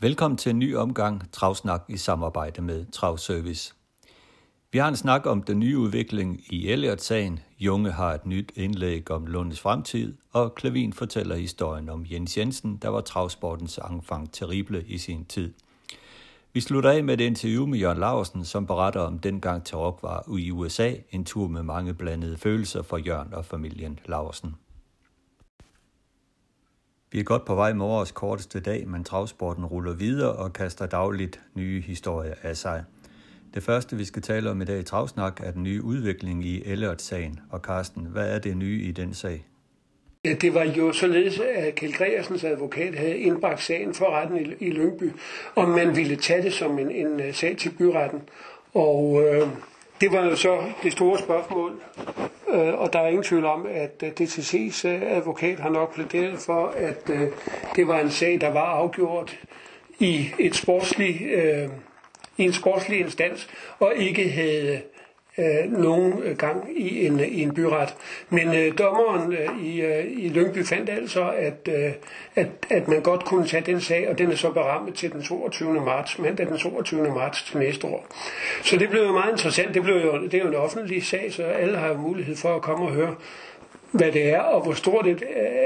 Velkommen til en ny omgang Travsnak i samarbejde med Travservice. Vi har en snak om den nye udvikling i Elliot-sagen. Junge har et nyt indlæg om Lundes fremtid, og Klavin fortæller historien om Jens Jensen, der var travsportens angfang terrible i sin tid. Vi slutter af med et interview med Jørgen Larsen, som beretter om dengang Tarok var i USA, en tur med mange blandede følelser for Jørgen og familien Larsen. Vi er godt på vej med årets korteste dag, men travsporten ruller videre og kaster dagligt nye historier af sig. Det første, vi skal tale om i dag i Travsnak, er den nye udvikling i Elliot-sagen. Og Carsten, hvad er det nye i den sag? Det var jo således, at Kjeld Gregersens advokat havde indbragt sagen for retten i, i Lyngby, og man ville tage det som en, en sag til byretten. Og øh, det var jo så det store spørgsmål, øh, og der er ingen tvivl om, at øh, DTC's øh, advokat har nok plæderet for, at øh, det var en sag, der var afgjort i et sportslig, i en sportslig instans, og ikke havde øh, nogen gang i en, i en byret. Men øh, dommeren øh, i, øh, i Lyngby fandt altså, at, øh, at, at man godt kunne tage den sag, og den er så berammet til den 22. marts, mandag den 22. marts til næste år. Så det blev jo meget interessant. Det, blev jo, det er jo en offentlig sag, så alle har jo mulighed for at komme og høre, hvad det er, og hvor stort et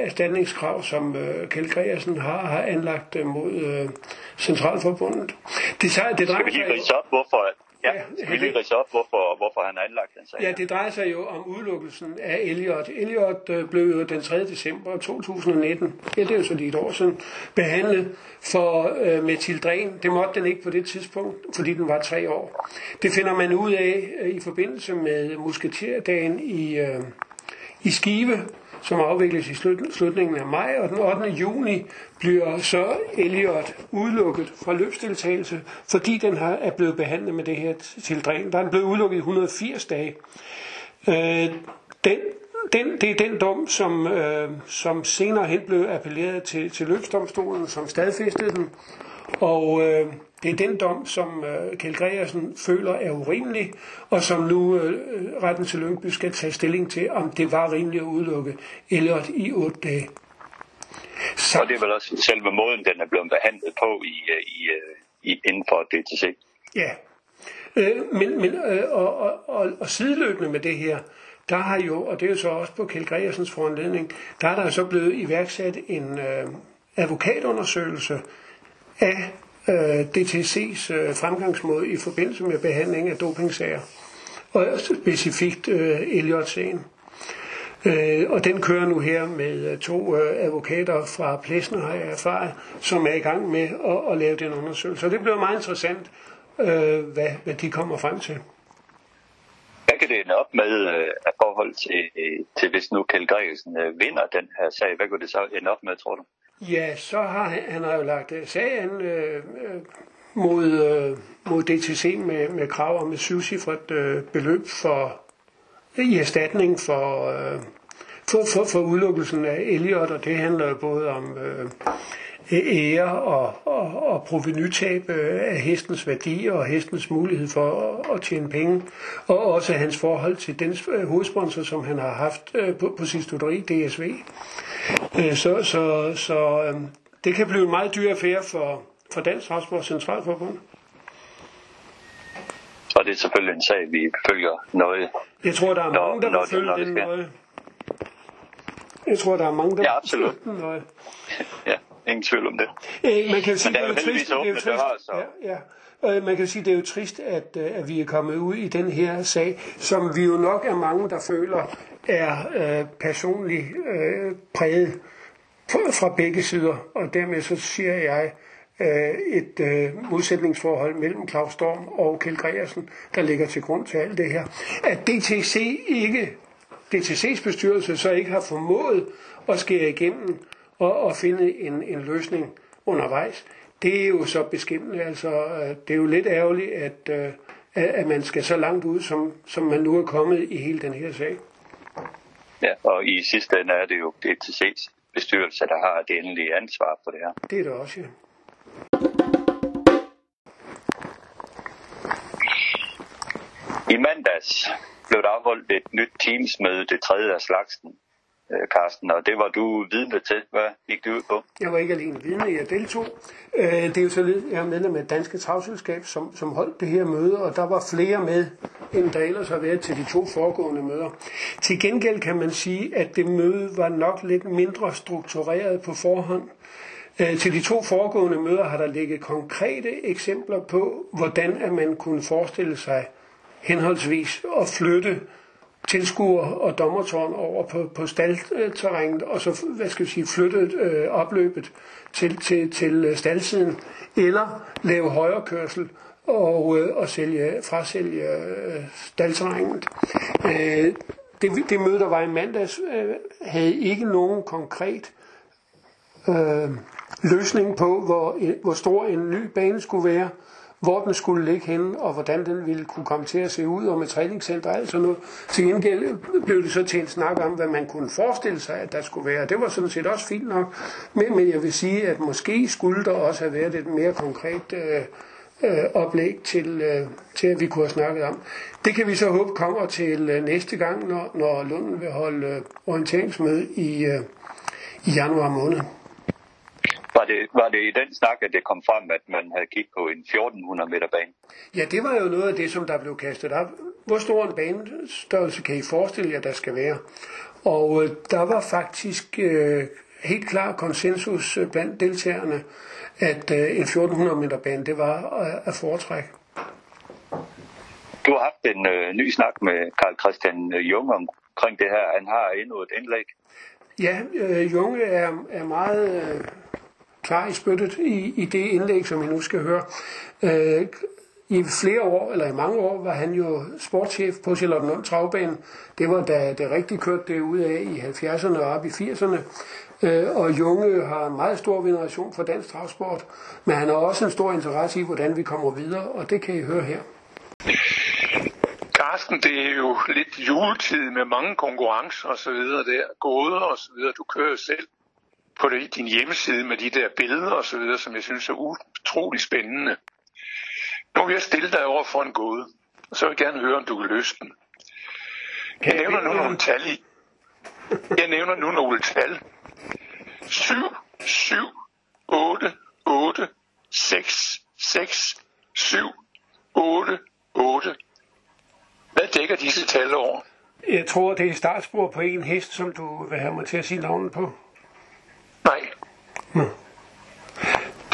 erstatningskrav, som øh, Kjeld Gregersen har, har anlagt øh, mod øh, Centralforbundet. Det, det, det drejer sig jo... op, hvorfor, Ja, vi lige rise op, hvorfor, hvorfor han har anlagt den sag? Ja, det drejer sig jo om udelukkelsen af Elliot. Elliot øh, blev jo den 3. december 2019, ja, det er jo så lige et år siden, behandlet for øh, metildren. Det måtte den ikke på det tidspunkt, fordi den var tre år. Det finder man ud af øh, i forbindelse med musketerdagen i, øh, i Skive, som afvikles i slutningen af maj, og den 8. juni bliver så Elliot udelukket fra løbsdeltagelse, fordi den har, er blevet behandlet med det her tildræn. Der er den blevet udelukket i 180 dage. Øh, den, den, det er den dom, som, øh, som senere hen blev appelleret til, til løbsdomstolen, som stadfæstede den. Og øh, det er den dom, som øh, Kjeld Gregersen føler er urimelig, og som nu øh, retten til Lyngby skal tage stilling til, om det var rimeligt at udelukke Elliot i otte dage. Så... Og det er vel også selve måden, den er blevet behandlet på i, øh, i, øh, i, inden for DTC. Ja, øh, men, men, øh, og, og, og, og sideløbende med det her, der har jo, og det er jo så også på Kjeld Gregersens foranledning, der er der så blevet iværksat en øh, advokatundersøgelse af øh, Øh, DTC's øh, fremgangsmåde i forbindelse med behandling af dopingsager, og specifikt øh, Elliot-sagen. Øh, og den kører nu her med øh, to øh, advokater fra Plæsner, har jeg erfaret, som er i gang med at, at lave den undersøgelse. Så det bliver meget interessant, øh, hvad, hvad de kommer frem til. Hvad kan det ende op med øh, i af forhold til, til hvis nu Kjeld Gregersen vinder den her sag? Hvad kunne det så ende op med, tror du? Ja, så har han, han har jo lagt øh, sagen øh, øh, mod, øh, mod DTC med, med krav om et syvcifret øh, beløb for øh, i erstatning for, øh, for, for, for udelukkelsen af Elliot, og det handler jo både om øh, ære og, og, og provenytab af hestens værdi og hestens mulighed for at, at tjene penge, og også hans forhold til den hovedsponsor, som han har haft øh, på, på sin studeri, DSV. Øh, så så, så øh, det kan blive en meget dyr affære for, for Dansk Transport Centralforbund. Og det er selvfølgelig en sag, vi følger nøje. Jeg tror, der er når, mange, der vil følge den nøje. Jeg tror, der er mange, der ja, absolut. vil følge den nøje. ja, ingen tvivl om det. Øh, man kan sige, Men der er jo trist, det er jo trist. Døre, så. Ja, ja. Øh, man kan sige, det er jo trist, at, øh, at vi er kommet ud i den her sag, som vi jo nok er mange, der føler er øh, personligt øh, præget fra begge sider. Og dermed så siger jeg, et øh, modsætningsforhold mellem Claus Storm og Kjeld Gregersen, der ligger til grund til alt det her. At DTC ikke, DTC's bestyrelse så ikke har formået at skære igennem og, og finde en, en løsning undervejs, det er jo så beskæmmende. Altså, det er jo lidt ærgerligt, at, at man skal så langt ud, som, som man nu er kommet i hele den her sag. Ja, og i sidste ende er det jo DTC's bestyrelse, der har det endelige ansvar for det her. Det er det også, ja. I mandags blev der afholdt et nyt teamsmøde, det tredje af slagsen, Øh, Carsten, og det var du vidne til. Hvad gik du ud på? Jeg var ikke alene vidne, jeg deltog. Øh, det er jo således, jeg er medlem af Danske Travselskab, som, som holdt det her møde, og der var flere med, end der ellers har været til de to foregående møder. Til gengæld kan man sige, at det møde var nok lidt mindre struktureret på forhånd. Øh, til de to foregående møder har der ligget konkrete eksempler på, hvordan at man kunne forestille sig henholdsvis at flytte tilskuer og dommertårn over på, på staldterrænet, og så hvad skal vi sige, flytte øh, opløbet til, til, til øh, staldsiden, eller lave højre kørsel og, øh, og sælge, frasælge øh, staldterrænet. Øh, det, det møde, der var i mandags, øh, havde ikke nogen konkret øh, løsning på, hvor, hvor stor en ny bane skulle være, hvor den skulle ligge henne, og hvordan den ville kunne komme til at se ud, og med træningscenter og alt sådan noget. Til gengæld blev det så til en snak om, hvad man kunne forestille sig, at der skulle være. Det var sådan set også fint nok, men, men jeg vil sige, at måske skulle der også have været et mere konkret øh, øh, oplæg til, øh, til, at vi kunne have snakket om. Det kan vi så håbe kommer til øh, næste gang, når, når Lunden vil holde øh, orienteringsmøde i, øh, i januar måned. Var det, var det i den snak, at det kom frem, at man havde kigget på en 1400 meter bane? Ja, det var jo noget af det, som der blev kastet op. Hvor stor en banestørrelse kan I forestille jer, der skal være? Og øh, der var faktisk øh, helt klar konsensus øh, blandt deltagerne, at øh, en 1400 meter bane, det var øh, at foretrække. Du har haft en øh, ny snak med Karl Christian Jung omkring det her. Han har endnu et indlæg. Ja, øh, Junge er, er meget øh, klar i spyttet i, i det indlæg, som I nu skal høre. Øh, I flere år, eller i mange år, var han jo sportschef på Charlottenlund Travbane. Det var da det rigtig kørte det ud af i 70'erne og op i 80'erne. Øh, og Junge har en meget stor veneration for dansk travsport, men han har også en stor interesse i, hvordan vi kommer videre, og det kan I høre her. Carsten, det er jo lidt juletid med mange konkurrencer og så videre der, gåder og så videre. Du kører selv på din hjemmeside med de der billeder og så videre, som jeg synes er utrolig spændende. Nu vil jeg stille dig over for en gåde, og så vil jeg gerne høre, om du kan løse den. Jeg nævner nu nogle tal i. Jeg nævner nu nogle tal. 7, 7, 8, 8, 6, 6, 7, 8, 8. Hvad dækker disse tal over? Jeg tror, det er startspor på en hest, som du vil have mig til at sige navnet på. Nej. Hmm.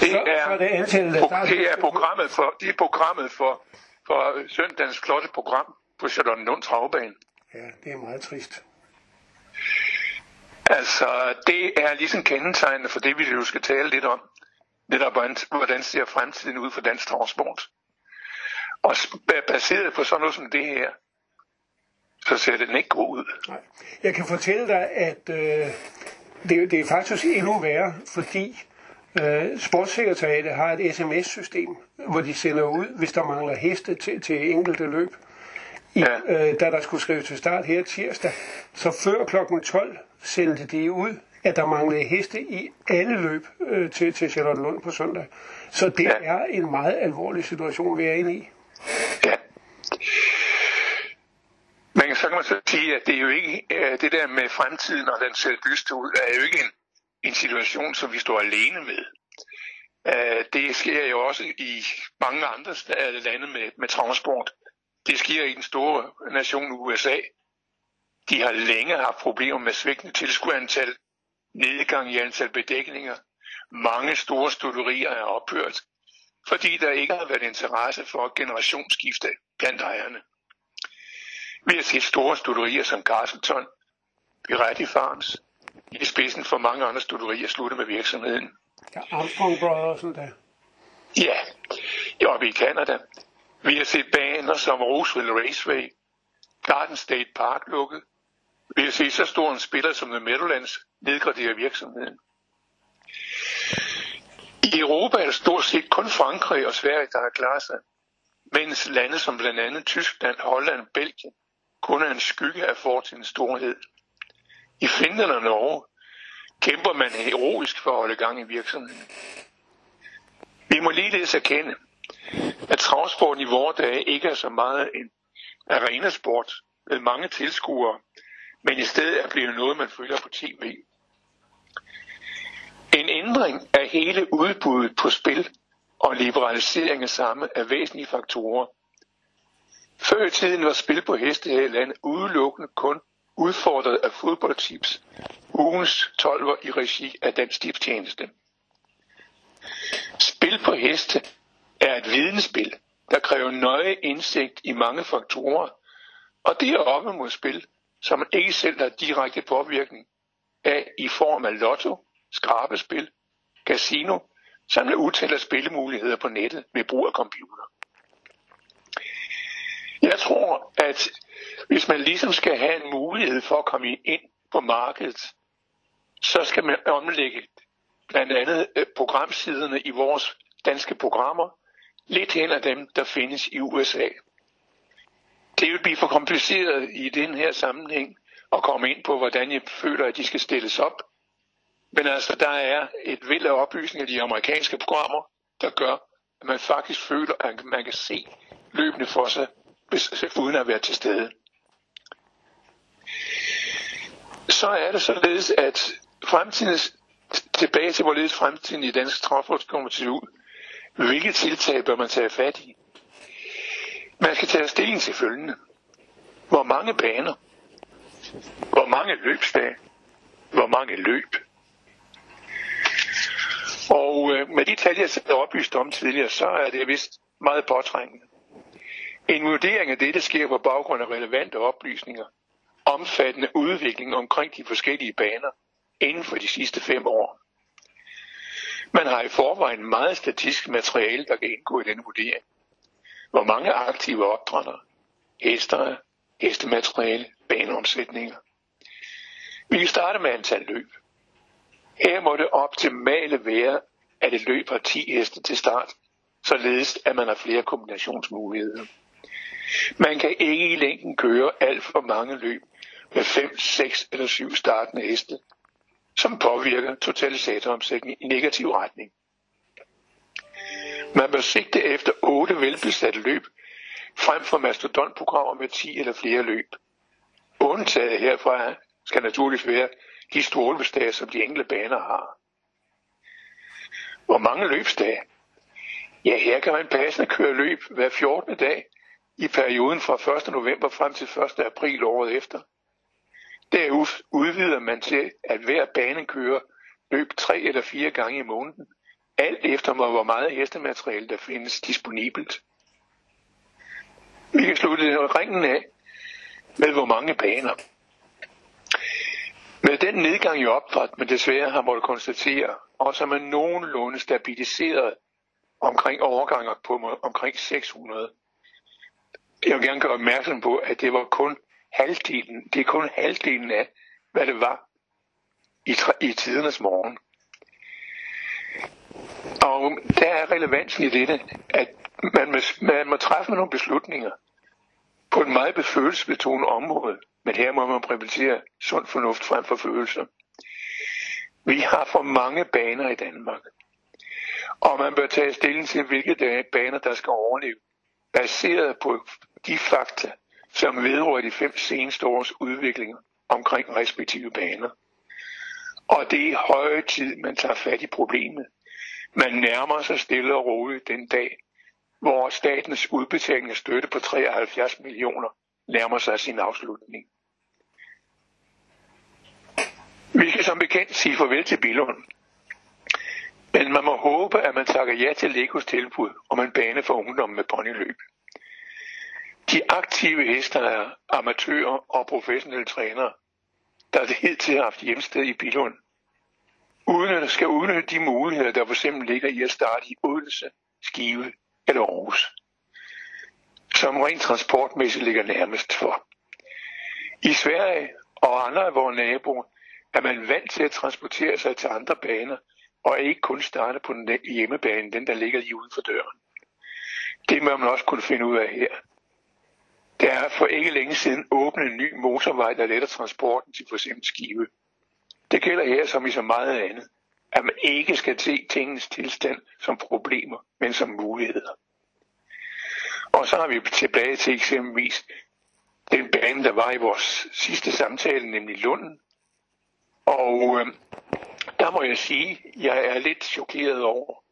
Det Så- er, så er det antallet start- det er programmet for, det er programmet for, for søndagens flotte program på Charlottenlund Travbane. Ja, det er meget trist. Altså, det er ligesom kendetegnende for det, vi jo skal tale lidt om. Netop, hvordan, hvordan ser fremtiden ud for dansk travsport. Og baseret på sådan noget som det her, så ser den ikke god ud. Nej. Jeg kan fortælle dig, at øh, det, det er faktisk endnu værre, fordi øh, Sportssekretariatet har et sms-system, hvor de sender ud, hvis der mangler heste til, til enkelte løb. I, Ja. øh, da der skulle skrives til start her tirsdag, så før klokken 12 sendte de ud, at der manglede heste i alle løb øh, til, til Charlottenlund på søndag. Så det Ja. er en meget alvorlig situation, vi er inde i. Ja. Men så kan man så sige, at det er jo ikke, øh, det der med fremtiden, og den ser dyst ud, er jo ikke en, en situation, som vi står alene med. Øh, det sker jo også i mange andre øh, lande med, med transport. Det sker i den store nation USA. De har længe haft problemer med svigtende tilskuerantal, nedgang i antal bedækninger. Mange store studerier er ophørt, fordi der ikke har været interesse for generationsskifte blandt ejerne. Vi har set store studerier som Castleton, Piretti Farms, i spidsen for mange andre studerier slutte med virksomheden. Ja, Armstrong Brothers der. Ja, jo, oppe i Canada. Vi har set baner som Roseville Raceway, Garden State Park lukket. Vi har set så stor en spiller som The Meadowlands nedgradere virksomheden. I Europa er det stort set kun Frankrig og Sverige, der har klaret sig, mens lande som blandt andet Tyskland, Holland Belgien kun er en skygge af fortidens storhed. I Finland og Norge kæmper man heroisk for at holde gang i virksomheden. Vi må ligeledes erkende, at travsporten i vore dage ikke er så meget en arenasport med mange tilskuere, men i stedet er blevet noget, man følger på tv. En ændring af hele udbuddet på spil og liberalisering af samme er væsentlige faktorer. Før i tiden var spil på heste her i landet udelukkende kun udfordret af fodboldtips, ugens 12 i regi af Dansk Tipstjeneste. Spil på heste er et vidensspil, der kræver nøje indsigt i mange faktorer, og det er oppe mod spil, som man ikke selv har direkte påvirkning af i form af lotto, skrabespil, casino, samt utal af spillemuligheder på nettet ved brug af computer. Jeg tror, at hvis man ligesom skal have en mulighed for at komme ind på markedet, så skal man omlægge blandt andet øh, programsiderne i vores danske programmer lidt hen af dem, der findes i USA. Det vil blive for kompliceret i den her sammenhæng at komme ind på, hvordan jeg føler, at de skal stilles op. Men altså, der er et vild af oplysninger i de amerikanske programmer, der gør, at man faktisk føler, at man kan se løbende for sig, uden at være til stede. Så er det således, at fremtidens, tilbage til hvorledes fremtiden i dansk travsport kommer til ud, hvilke tiltag bør man tage fat i? Man skal tage stilling til følgende. Hvor mange baner? Hvor mange løbsdage? Hvor mange løb? Og øh, med de tal, jeg har oplyst om tidligere, så er det vist meget påtrængende. En vurdering af dette sker på baggrund af relevante oplysninger, omfattende udvikling omkring de forskellige baner inden for de sidste fem år. Man har i forvejen meget statistisk materiale, der kan indgå i denne vurdering. Hvor mange aktive opdrætter, hester, hestemateriale, baneomsætninger. Vi kan starte med antal løb. Her må det optimale være, at et løb har 10 heste til start, således at man har flere kombinationsmuligheder. Man kan ikke i længden køre alt for mange løb med 5, 6 eller 7 startende heste, som påvirker totalisatoromsætningen i negativ retning. Man bør sigte efter 8 velbesatte løb, frem for mastodontprogrammer med 10 eller flere løb. Undtaget herfra skal naturligvis være de strålebestage, som de enkelte baner har. Hvor mange løbsdage? Ja, her kan man passende køre løb hver 14. dag i perioden fra 1. november frem til 1. april året efter. Der udvider man til, at hver bane kører løb tre eller fire gange i måneden, alt efter hvor meget hestemateriale der findes disponibelt. Vi kan slutte ringen af med hvor mange baner. Med den nedgang i opdræt, man desværre har måttet konstatere, og som er nogenlunde stabiliseret omkring overganger på omkring 600. Jeg vil gerne gøre opmærksom på, at det var kun halvdelen, det er kun halvdelen af, hvad det var i, i tidernes morgen. Og der er relevansen i dette, at man må, man må træffe nogle beslutninger på et meget befølelsesbetonet område, men her må man prioritere sund fornuft frem for følelser. Vi har for mange baner i Danmark, og man bør tage stilling til, hvilke baner, der skal overleve, baseret på de fakta, som vedrører de fem seneste års udvikling omkring respektive baner. Og det er i høje tid, man tager fat i problemet. Man nærmer sig stille og roligt den dag, hvor statens udbetaling af støtte på 73 millioner nærmer sig sin afslutning. Vi skal som bekendt sige farvel til Billund. Men man må håbe, at man takker ja til Legos tilbud om en bane for ungdommen med ponyløb. De aktive hester er amatører og professionelle trænere, der det hidtil har haft hjemsted i Bilund. Uden skal udnytte de muligheder, der for eksempel ligger i at starte i Odense, Skive eller Aarhus, som rent transportmæssigt ligger nærmest for. I Sverige og andre af vores naboer er man vant til at transportere sig til andre baner og ikke kun starte på den hjemmebane, den der ligger lige uden for døren. Det må man også kunne finde ud af her. Der er for ikke længe siden åbnet en ny motorvej, der letter transporten til f.eks. Skive. Det gælder her som i så meget andet, at man ikke skal se tingens tilstand som problemer, men som muligheder. Og så har vi tilbage til eksempelvis den bane, der var i vores sidste samtale, nemlig Lunden. Og øh, der må jeg sige, at jeg er lidt chokeret over,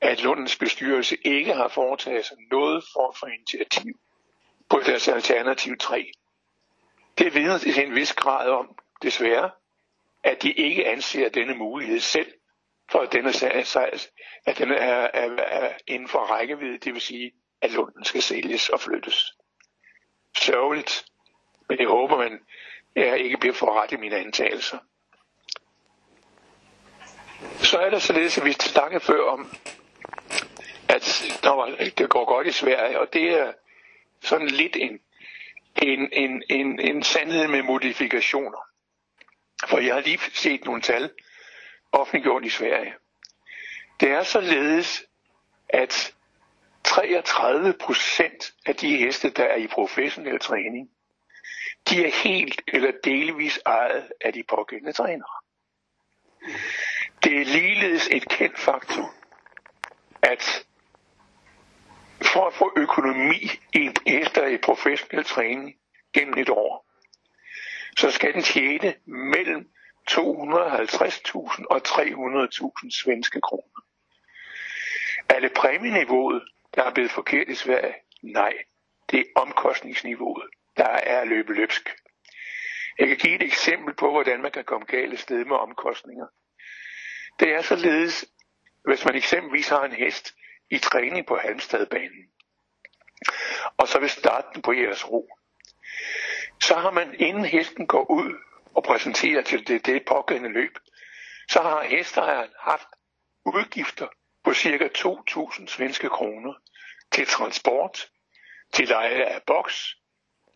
at Lundens bestyrelse ikke har foretaget sig noget form for initiativ på deres alternativ 3. Det vidner til en vis grad om, desværre, at de ikke anser denne mulighed selv, for at denne, at den er, er, er inden for rækkevidde, det vil sige, at Lunden skal sælges og flyttes. Sørgeligt, men jeg håber, man jeg ikke bliver for ret i mine antagelser. Så er det således, at vi snakkede før om, at når det går godt i Sverige, og det er sådan lidt en, en, en, en, en sandhed med modifikationer. For jeg har lige set nogle tal offentliggjort i Sverige. Det er således, at 33 procent af de heste, der er i professionel træning, de er helt eller delvis ejet af de pågældende trænere. Det er ligeledes et kendt faktum, at for at få økonomi efter hester i professionel træning gennem et år, så skal den tjene mellem 250.000 og 300.000 svenske kroner. Er det præmieniveauet, der er blevet forkert i Sverige? Nej, det er omkostningsniveauet, der er løbet løbsk. Jeg kan give et eksempel på, hvordan man kan komme galt sted med omkostninger. Det er således, hvis man eksempelvis har en hest i træning på Halmstadbanen, og så vil starte den på jeres ro, så har man, inden hesten går ud og præsenterer til det, det pågældende løb, så har hestejeren haft udgifter på ca. 2.000 svenske kroner til transport, til leje af boks,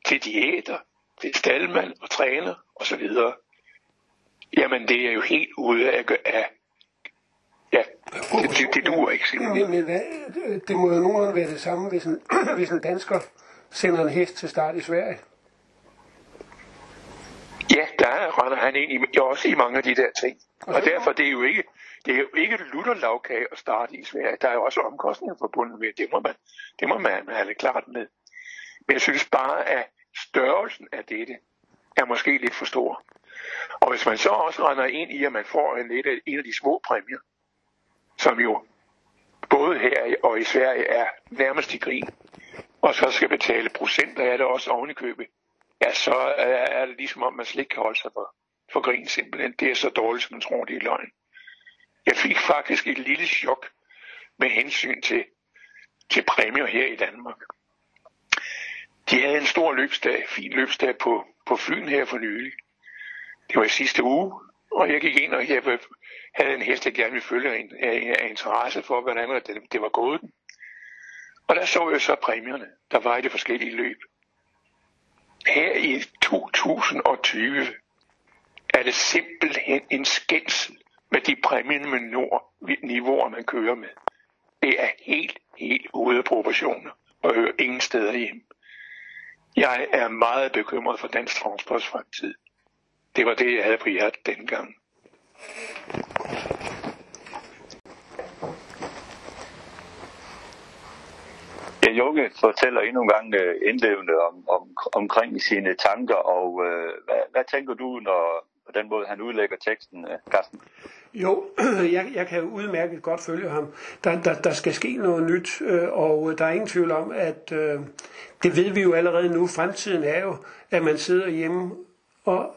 til diæter, til staldmand og træner osv. Jamen det er jo helt ude af, af ja, det, det, det duer ikke simpelthen. Men, men hvad, det må jo nogenlunde være det samme, hvis en, hvis en dansker sender en hest til start i Sverige. Ja, der render han ind i, også i mange af de der ting. Og derfor det er jo ikke, det er jo ikke lutterlavkage at starte i Sverige. Der er jo også omkostninger forbundet med det. må man, det må man have det klart med. Men jeg synes bare, at størrelsen af dette er måske lidt for stor. Og hvis man så også render ind i, at man får en, lidt en af de små præmier, som jo både her og i Sverige er nærmest i grin, og så skal betale procenter af det også ovenikøbet, ja, så er det ligesom om, man slet ikke kan holde sig for, for grin simpelthen. Det er så dårligt, som man tror, det er løgn. Jeg fik faktisk et lille chok med hensyn til, til præmier her i Danmark. De havde en stor løbsdag, fin løbsdag på, på Fyn her for nylig. Det var i sidste uge, og jeg gik ind, og jeg havde en hest, jeg gerne ville følge en, af, af interesse for, hvordan det, det var gået den. Og der så jeg så præmierne, der var i de forskellige løb. Her i 2020 er det simpelthen en skændsel med de niveauer, man kører med. Det er helt, helt ude af proportioner og hører ingen steder hjem. Jeg er meget bekymret for dansk transports fremtid. Det var det, jeg havde på hjertet dengang. Ja, Junge fortæller endnu en gang øh, indlevende om, om, omkring sine tanker, og øh, hvad, hvad tænker du, når på den måde han udlægger teksten, øh, uh, Carsten? Jo, jeg, jeg kan udmærket godt følge ham. Der, der, der skal ske noget nyt, øh, og øh, der er ingen tvivl om, at øh, det ved vi jo allerede nu. Fremtiden er jo, at man sidder hjemme og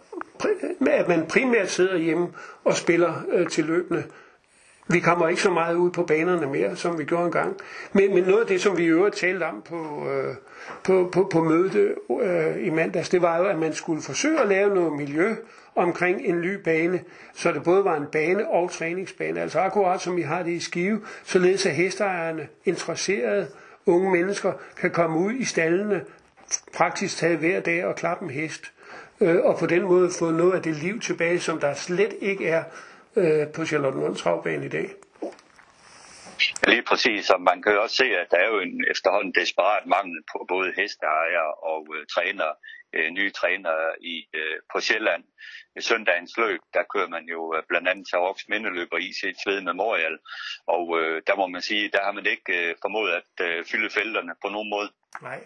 at man primært sidder hjemme og spiller øh, til løbende. Vi kommer ikke så meget ud på banerne mere, som vi gjorde engang. Men, men noget af det, som vi i øvrigt talte om på, øh, på, på, på mødet øh, i mandags, det var jo, at man skulle forsøge at lave noget miljø omkring en ny bane, så det både var en bane og træningsbane. Altså akkurat som vi har det i Skive, således at hesteejerne, interesserede unge mennesker, kan komme ud i stallene praktisk taget hver dag og klappe en hest. Øh, og på den måde få noget af det liv tilbage, som der slet ikke er øh, på Charlottenlund Travbane i dag. Lige præcis, og man kan jo også se, at der er jo en efterhånden desperat mangel på både hesteejere og øh, træner, øh, nye trænere i, øh, på Sjælland. I søndagens løb, der kører man jo øh, blandt andet til Roks Mindeløb og IC Sved Memorial, og øh, der må man sige, der har man ikke øh, formået at øh, fylde felterne på nogen måde. Nej,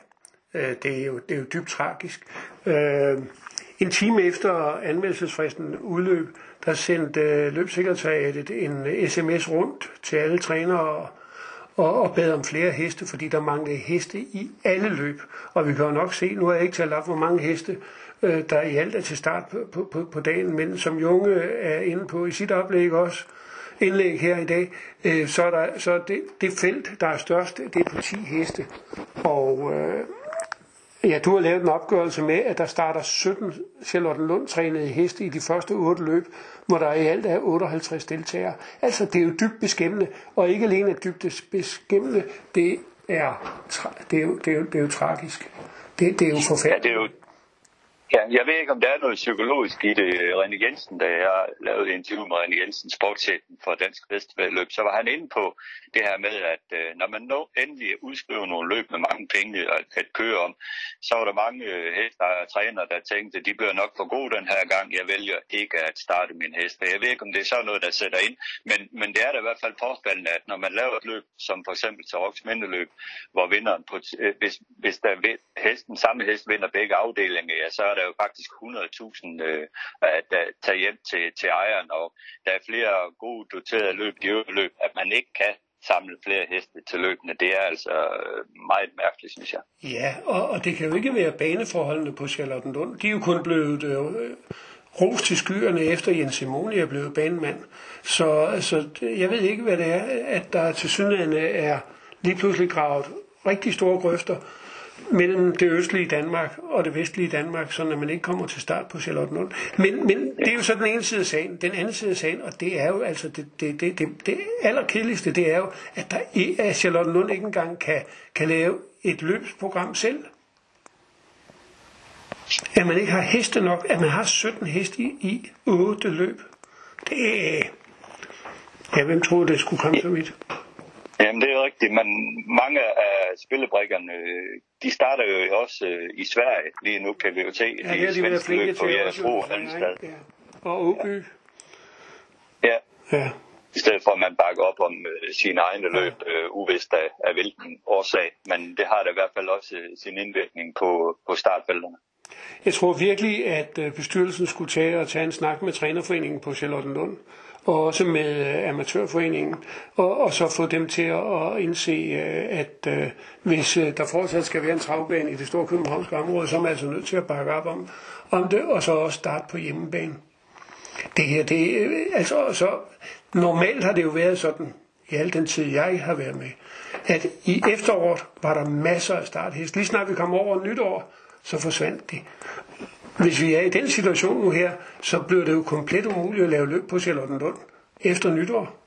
øh, det, er jo, det er jo dybt tragisk. Øh, en time efter anmeldelsesfristen udløb, der sendte øh, løbsekretariatet en øh, sms rundt til alle trænere og, og bad om flere heste, fordi der manglede heste i alle løb. Og vi kan jo nok se, nu har jeg ikke talt op, hvor mange heste, øh, der i alt er til start på, på, på dagen, men som Junge er inde på i sit oplæg også, indlæg her i dag, øh, så er der, så det, det felt, der er størst, det er på 10 heste. Og øh, Ja, du har lavet en opgørelse med, at der starter 17 Charlottenlund trænede heste i de første 8 løb, hvor der i alt er 58 deltagere. Altså, det er jo dybt beskæmmende, og ikke alene dybt beskæmmende, det er, det er, jo, det er, jo, det er jo tragisk. Det, det er jo forfærdeligt. Ja, det er jo, Ja, jeg ved ikke, om der er noget psykologisk i det. René Jensen, da jeg lavede interview med René Jensen, sportschefen for Dansk Festivalløb, så var han inde på det her med, at øh, når man nå endelig udskriver nogle løb med mange penge at, at køre om, så var der mange øh, hester og trænere, der tænkte, at de bliver nok for gode den her gang. Jeg vælger ikke at starte min hest. Jeg ved ikke, om det er sådan noget, der sætter ind, men, men det er da i hvert fald påfaldende, at når man laver et løb, som for eksempel til Roks Mindeløb, hvor vinderen på, øh, hvis, hvis der hesten, samme hest vinder begge afdelinger, ja, så er der jo faktisk 100.000 øh, at øh, tage hjem til, til ejeren, og der er flere gode doterede løb i løb, at man ikke kan samle flere heste til løbende. Det er altså øh, meget mærkeligt, synes jeg. Ja, og, og det kan jo ikke være baneforholdene på Charlottenlund. De er jo kun blevet øh, ros til skyerne efter Jens Simoni er blevet banemand. Så altså, jeg ved ikke, hvad det er, at der til synligheden er lige pludselig gravet rigtig store grøfter, mellem det østlige Danmark og det vestlige Danmark, så man ikke kommer til start på Charlottenlund. Men, men det er jo så den ene side af sagen. Den anden side af sagen, og det er jo altså det, det, det, det, det allerkedeligste, det er jo, at, der, at Charlottenlund ikke engang kan, kan lave et løbsprogram selv. At man ikke har heste nok, at man har 17 heste i, i 8 løb. Det er... Ja, hvem troede, det skulle komme så vidt? Jamen det er rigtigt, men mange af spillebrikkerne, de starter jo også øh, i Sverige. Lige nu kan vi jo se ja, det er de været flinke til også. Ja. Og Åby. Ja. ja. I stedet for at man bakker op om øh, sine egne løb, øh, uvist af, af hvilken årsag. Men det har da i hvert fald også øh, sin indvirkning på, på startfelterne. Jeg tror virkelig, at øh, bestyrelsen skulle tage og tage en snak med trænerforeningen på Charlottenlund og også med øh, amatørforeningen, og, og så få dem til at, indse, øh, at øh, hvis øh, der fortsat skal være en travbane i det store københavnske område, så er man altså nødt til at bakke op om, om det, og så også starte på hjemmebane. Det her, det, øh, altså, så normalt har det jo været sådan, i al den tid, jeg har været med, at i efteråret var der masser af starthest. Lige snart vi kom over nytår, så forsvandt de. Hvis vi er i den situation nu her, så bliver det jo komplet umuligt at lave løb på Charlottenlund efter nytår.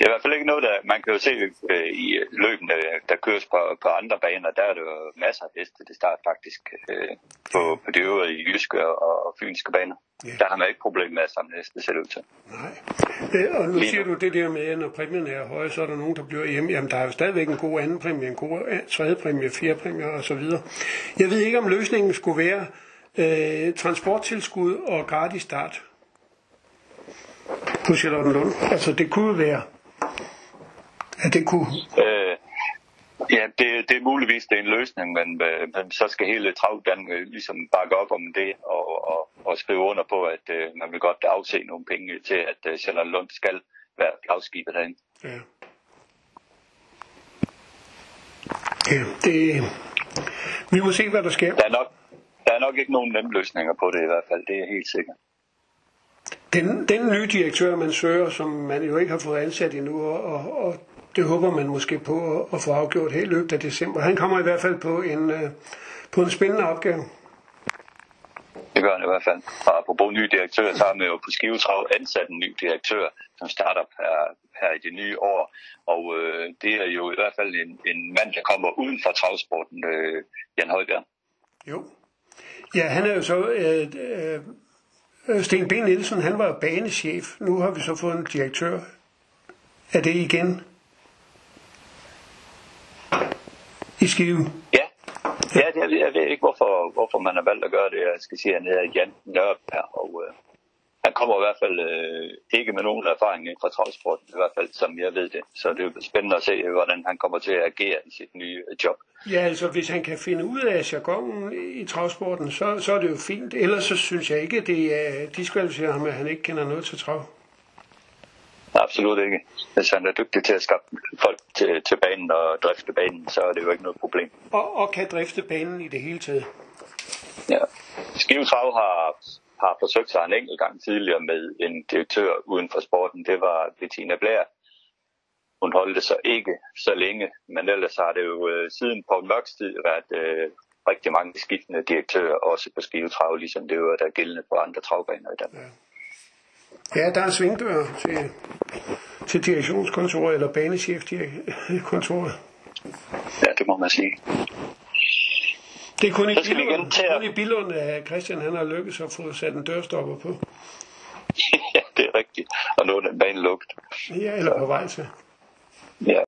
Det er i hvert fald ikke noget, der man kan jo se øh, i løbende, der køres på, på andre baner, der er der jo masser af heste det start faktisk øh, på, på de øvrige jyske og, og fynske baner. Ja. Der har man ikke problem med at samle heste, ser det ud til. Nej. Øh, og nu Lige siger nu. du det der med, at når præmien er høje, så er der nogen, der bliver hjemme. Jamen, der er jo stadigvæk en god anden præmie, en god tredje præmie, fire præmie og så videre. Jeg ved ikke, om løsningen skulle være øh, transporttilskud og gratis start på Charlottenlund. Altså, det kunne være, at det kunne... Øh, Ja, det, det er muligvis det er en løsning, men, øh, men så skal hele Travdan ligesom bakke op om det og, og, og skrive under på, at uh, man vil godt afse nogle penge til, at uh, Sjælland Lund skal være flagskibet derinde. Ja. Ja, det, vi må se, hvad der sker. Der er, nok, der er nok ikke nogen nemme løsninger på det i hvert fald, det er helt sikkert. Den, den nye direktør, man søger, som man jo ikke har fået ansat endnu, og, og, og det håber man måske på at få afgjort helt løbet af december. Han kommer i hvert fald på en, øh, på en spændende opgave. Det gør han i hvert fald. Og apropos ny direktør, så har man jo på Skivetrav ansat en ny direktør, som starter her, her i det nye år. Og øh, det er jo i hvert fald en, en mand, der kommer uden for travsporten, øh, Jan Højbjerg. Jo. Ja, han er jo så øh, øh, Øh, Sten B. Nielsen, han var banechef. Nu har vi så fået en direktør. Er det igen? I Skive? Ja, ja det, jeg, jeg ved ikke, hvorfor, hvorfor man har valgt at gøre det. Jeg skal sige, at han hedder Jan Nørberg, og øh, han kommer i hvert fald øh, ikke med nogen erfaring fra travsporten, i hvert fald som jeg ved det. Så det er spændende at se, hvordan han kommer til at agere i sit nye job. Ja, altså hvis han kan finde ud af jargonen i travsporten, så, så er det jo fint. Ellers så synes jeg ikke, det er diskvalificeret ham, at han ikke kender noget til trav. Absolut ikke. Hvis han er dygtig til at skaffe folk til, til banen og drifte banen, så er det jo ikke noget problem. Og, og kan drifte banen i det hele taget. Ja. Skive Trav har har forsøgt sig en enkelt gang tidligere med en direktør uden for sporten. Det var Bettina Blær. Hun holdt det så ikke så længe, men ellers har det jo øh, siden på Mørks tid været øh, rigtig mange skiftende direktører, også på Skivetrav, ligesom det var der gældende på andre travbaner i Danmark. Ja. Ja, der er svingdør til, til direktionskontoret eller banechefkontoret. Ja, det må man sige. Det er kun i, Billund, til kun i Billund, at Christian han har lykkes at få sat en dørstopper på. ja, det er rigtigt. Og nu er den bane lukket. Ja, eller på vej til. Ja.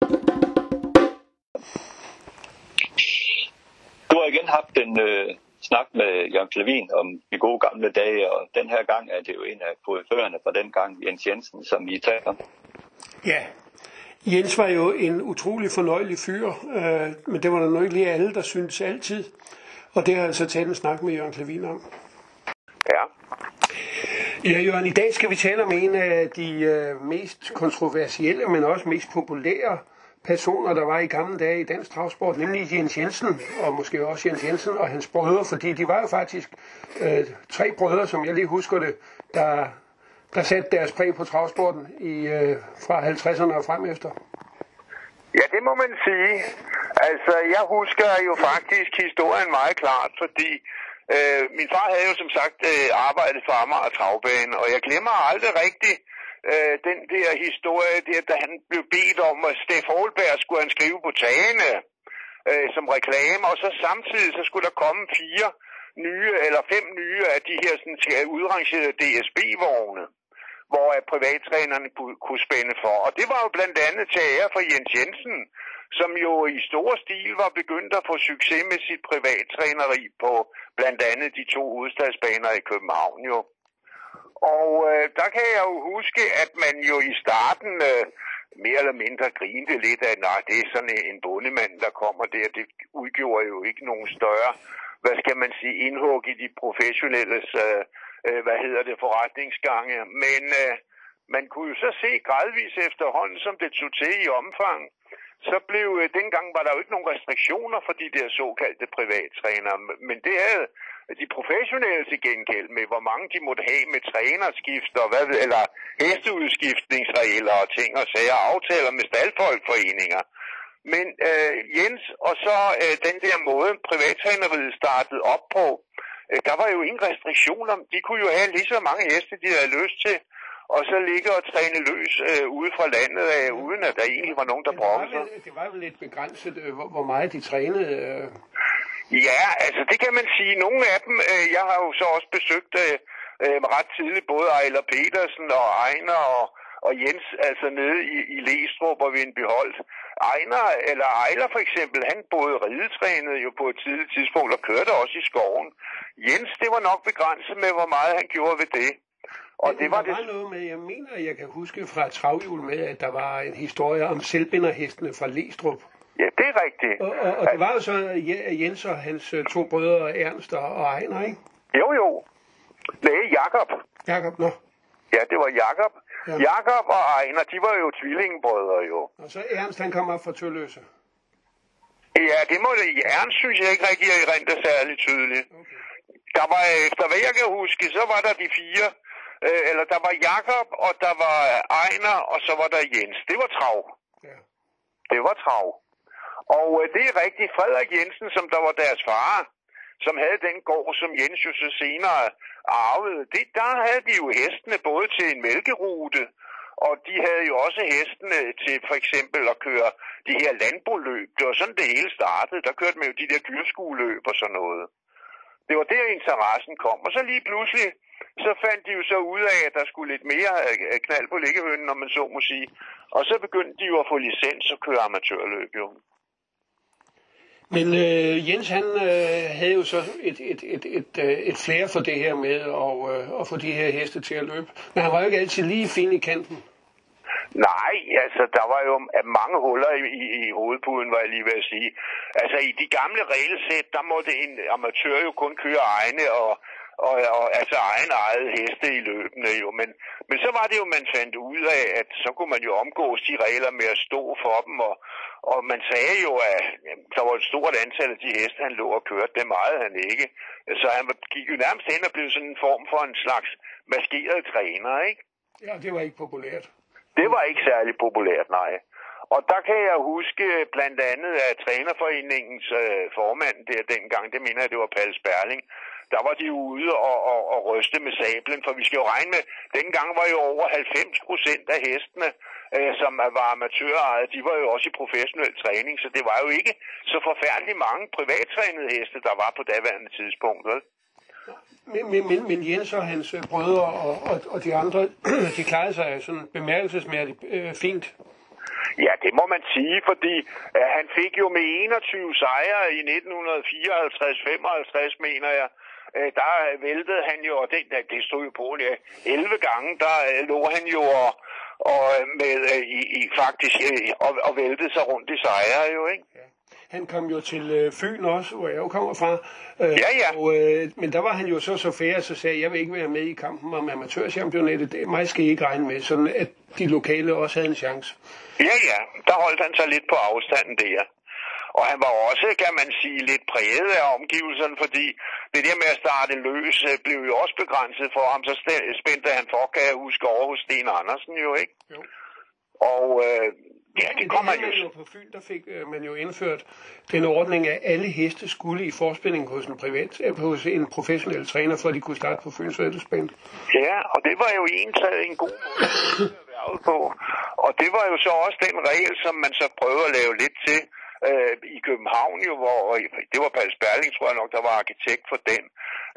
Du har igen haft en øh, snak med Jørgen Klavin om de gode gamle dage, og den her gang er det jo en af koryførerne fra den gang, Jens Jensen, som I taler om. Ja, Jens var jo en utrolig fornøjelig fyr, øh, men det var der nok ikke lige alle, der syntes altid. Og det har jeg så taget en snak med Jørgen Klavin om. Ja. Ja, Jørgen, i dag skal vi tale om en af de øh, mest kontroversielle, men også mest populære personer, der var i gamle dage i dansk travsport, nemlig Jens Jensen, og måske også Jens Jensen og hans brødre, fordi de var jo faktisk øh, tre brødre, som jeg lige husker det, der, der satte deres præg på travsporten i, øh, fra 50'erne og frem efter. Ja, det må man sige. Altså, jeg husker jo faktisk historien meget klart, fordi øh, min far havde jo som sagt øh, arbejdet for Amager Travbane, og jeg glemmer aldrig rigtigt øh, den der historie, der, da han blev bedt om, at Steff Holberg skulle han skrive på tagene øh, som reklame, og så samtidig så skulle der komme fire nye, eller fem nye af de her sådan, skal- udrangerede DSB-vogne hvor privattrænerne kunne, kunne spænde for. Og det var jo blandt andet til ære for Jens Jensen, som jo i stor stil var begyndt at få succes med sit privattræneri på blandt andet de to hovedstadsbaner i København jo. Og øh, der kan jeg jo huske, at man jo i starten øh, mere eller mindre grinte lidt af, nej, det er sådan en bondemand, der kommer der. Det udgjorde jo ikke nogen større, hvad skal man sige, indhug i de professionelles, øh, øh, hvad hedder det, forretningsgange. Men øh, man kunne jo så se gradvis efterhånden, som det tog til i omfang, så blev, øh, dengang var der jo ikke nogen restriktioner for de der såkaldte privattrænere, men det havde de professionelle til gengæld med, hvor mange de måtte have med trænerskift og hvad ved, eller hesteudskiftningsregler og ting og sager, aftaler med staldfolkforeninger. Men øh, Jens, og så øh, den der måde, privattræneriet startede op på, øh, der var jo ingen restriktioner. De kunne jo have lige så mange heste, de havde lyst til, og så ligge og træne løs øh, ude fra landet, øh, uden at der egentlig var nogen, der brokkede sig. det var vel lidt begrænset, øh, hvor, hvor meget de trænede. Øh. Ja, altså det kan man sige. Nogle af dem, øh, jeg har jo så også besøgt øh, øh, ret tidligt, både Ejler Petersen og Ejner og, og Jens, altså nede i, i Læstrup og Vindbyholdt. Ejner, eller Ejler for eksempel, han både ridetrænede jo på et tidligt tidspunkt og kørte også i skoven. Jens, det var nok begrænset med, hvor meget han gjorde ved det. Og det var det... var noget med, jeg mener, jeg kan huske fra travhjul med, at der var en historie om selvbinderhestene fra Lestrup. Ja, det er rigtigt. Og, og, og det var jo så Je- Jens og hans øh, to brødre, Ernst og Ejner, ikke? Jo, jo. Nej, Jakob. Jakob, nå. Ja, det var Jakob. Ja. Jakob og Ejner, de var jo tvillingebrødre jo. Og så Ernst, han kom op fra Tølløse. Ja, det må det. Ernst synes jeg ikke rigtig er rent særligt tydeligt. Okay. Der var, efter hvad jeg kan huske, så var der de fire. Øh, eller der var Jakob, og der var Ejner, og så var der Jens. Det var trav. Ja. Det var trav. Og øh, det er rigtigt. Frederik Jensen, som der var deres far, som havde den gård, som Jens jo så senere arvede, det, der havde de jo hestene både til en mælkerute, og de havde jo også hestene til for eksempel at køre de her landbroløb. Det var sådan, det hele startede. Der kørte man jo de der dyrskueløb og sådan noget. Det var der interessen kom. Og så lige pludselig, så fandt de jo så ud af, at der skulle lidt mere øh, knald på liggehønen, når man så må sige. Og så begyndte de jo at få licens og køre amatørløb jo. Men øh, Jens han øh, havde jo så et, et, et, et, øh, et flere for det her med at, øh, at få de her heste til at løbe. Men han var jo ikke altid lige fin i kanten. Nej, altså der var jo øh, mange huller i, i, i hovedpuden, var jeg lige ved at sige. Altså i de gamle regelsæt, der måtte en amatør jo kun køre egne og, og, og altså egen eget heste i løbende jo. Men, men så var det jo, man fandt ud af, at så kunne man jo omgås de regler med at stå for dem, og, og man sagde jo, at jamen, der var et stort antal af de heste, han lå og kørte, det meget han ikke. Så han gik jo nærmest hen og blev sådan en form for en slags maskeret træner, ikke? Ja, det var ikke populært. Det var ikke særlig populært, nej. Og der kan jeg huske blandt andet, at trænerforeningens øh, formand der dengang, det mener jeg, det var Palle Sperling, der var de ude og, og, og ryste med sablen, for vi skal jo regne med, dengang var jo over 90 procent af hestene, øh, som var amatørejet, de var jo også i professionel træning, så det var jo ikke så forfærdeligt mange privattrænede heste, der var på daværende tidspunkt, vel? Men, men, men, men Jens og hans øh, brødre og, og, og de andre, de klarede sig sådan bemærkelsesmærdigt øh, fint. Ja, det må man sige, fordi øh, han fik jo med 21 sejre i 1954-55, mener jeg. Øh, der væltede han jo, og det, det stod jo på, ja, 11 gange, der øh, lå han jo og, og øh, med øh, i, i faktisk øh, og, og væltede sig rundt i sejre jo, ikke? Ja. Han kom jo til øh, Fyn også, hvor jeg jo kommer fra. Øh, Ja, ja. Og, øh, men der var han jo så så fair, så sagde jeg, jeg vil ikke være med i kampen om amatørchampionatet. Det, mig skal I ikke regne med, sådan at de lokale også havde en chance. Ja, ja, der holdt han sig lidt på afstanden der. Og han var også, kan man sige, lidt præget af omgivelserne, fordi det der med at starte løs øh, blev jo også begrænset for ham. Så spændte han for, kan jeg huske, over hos Sten Andersen jo, ikke? Jo. Og øh, ja, det kommer jo... på Fyn, der fik øh, man jo indført den ordning, at alle heste skulle i forspilling hos en privat, øh, hos en professionel træner, for at de kunne starte på Fyns Vældespænd. Ja, og det var jo egentlig en god måde på. Og det var jo så også den regel, som man så prøvede at lave lidt til øh, i København, jo, hvor det var Paul Sperling, tror jeg nok, der var arkitekt for den.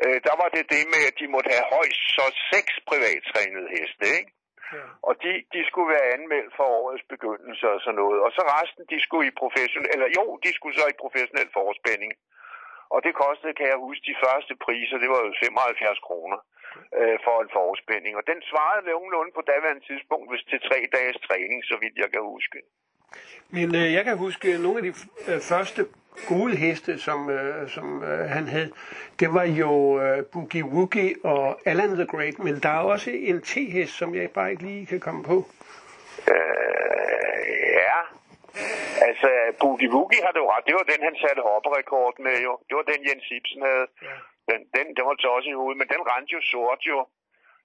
Øh, der var det det med, at de måtte have højst så seks privattrænede heste, ikke? Ja. Og de, de skulle være anmeldt for årets begyndelse og sådan noget. Og så resten, de skulle i professionel, eller jo, de skulle så i professionel forspænding. Og det kostede, kan jeg huske, de første priser, det var jo 75 kroner øh, for en forspænding. Og den svarede nogenlunde på daværende tidspunkt, hvis til tre dages træning, så vidt jeg kan huske. Men øh, jeg kan huske nogle af de øh, første gode heste, som, øh, som øh, han havde. Det var jo øh, Boogie Woogie og Alan the Great, men der er også en T-hest, som jeg bare ikke lige kan komme på. Øh, ja. Altså, Boogie Woogie har du ret. Det var den, han satte hopperekord med jo. Det var den, Jens Ibsen havde. Ja. Den, den, den var så også i hovedet, men den rendte jo sort jo.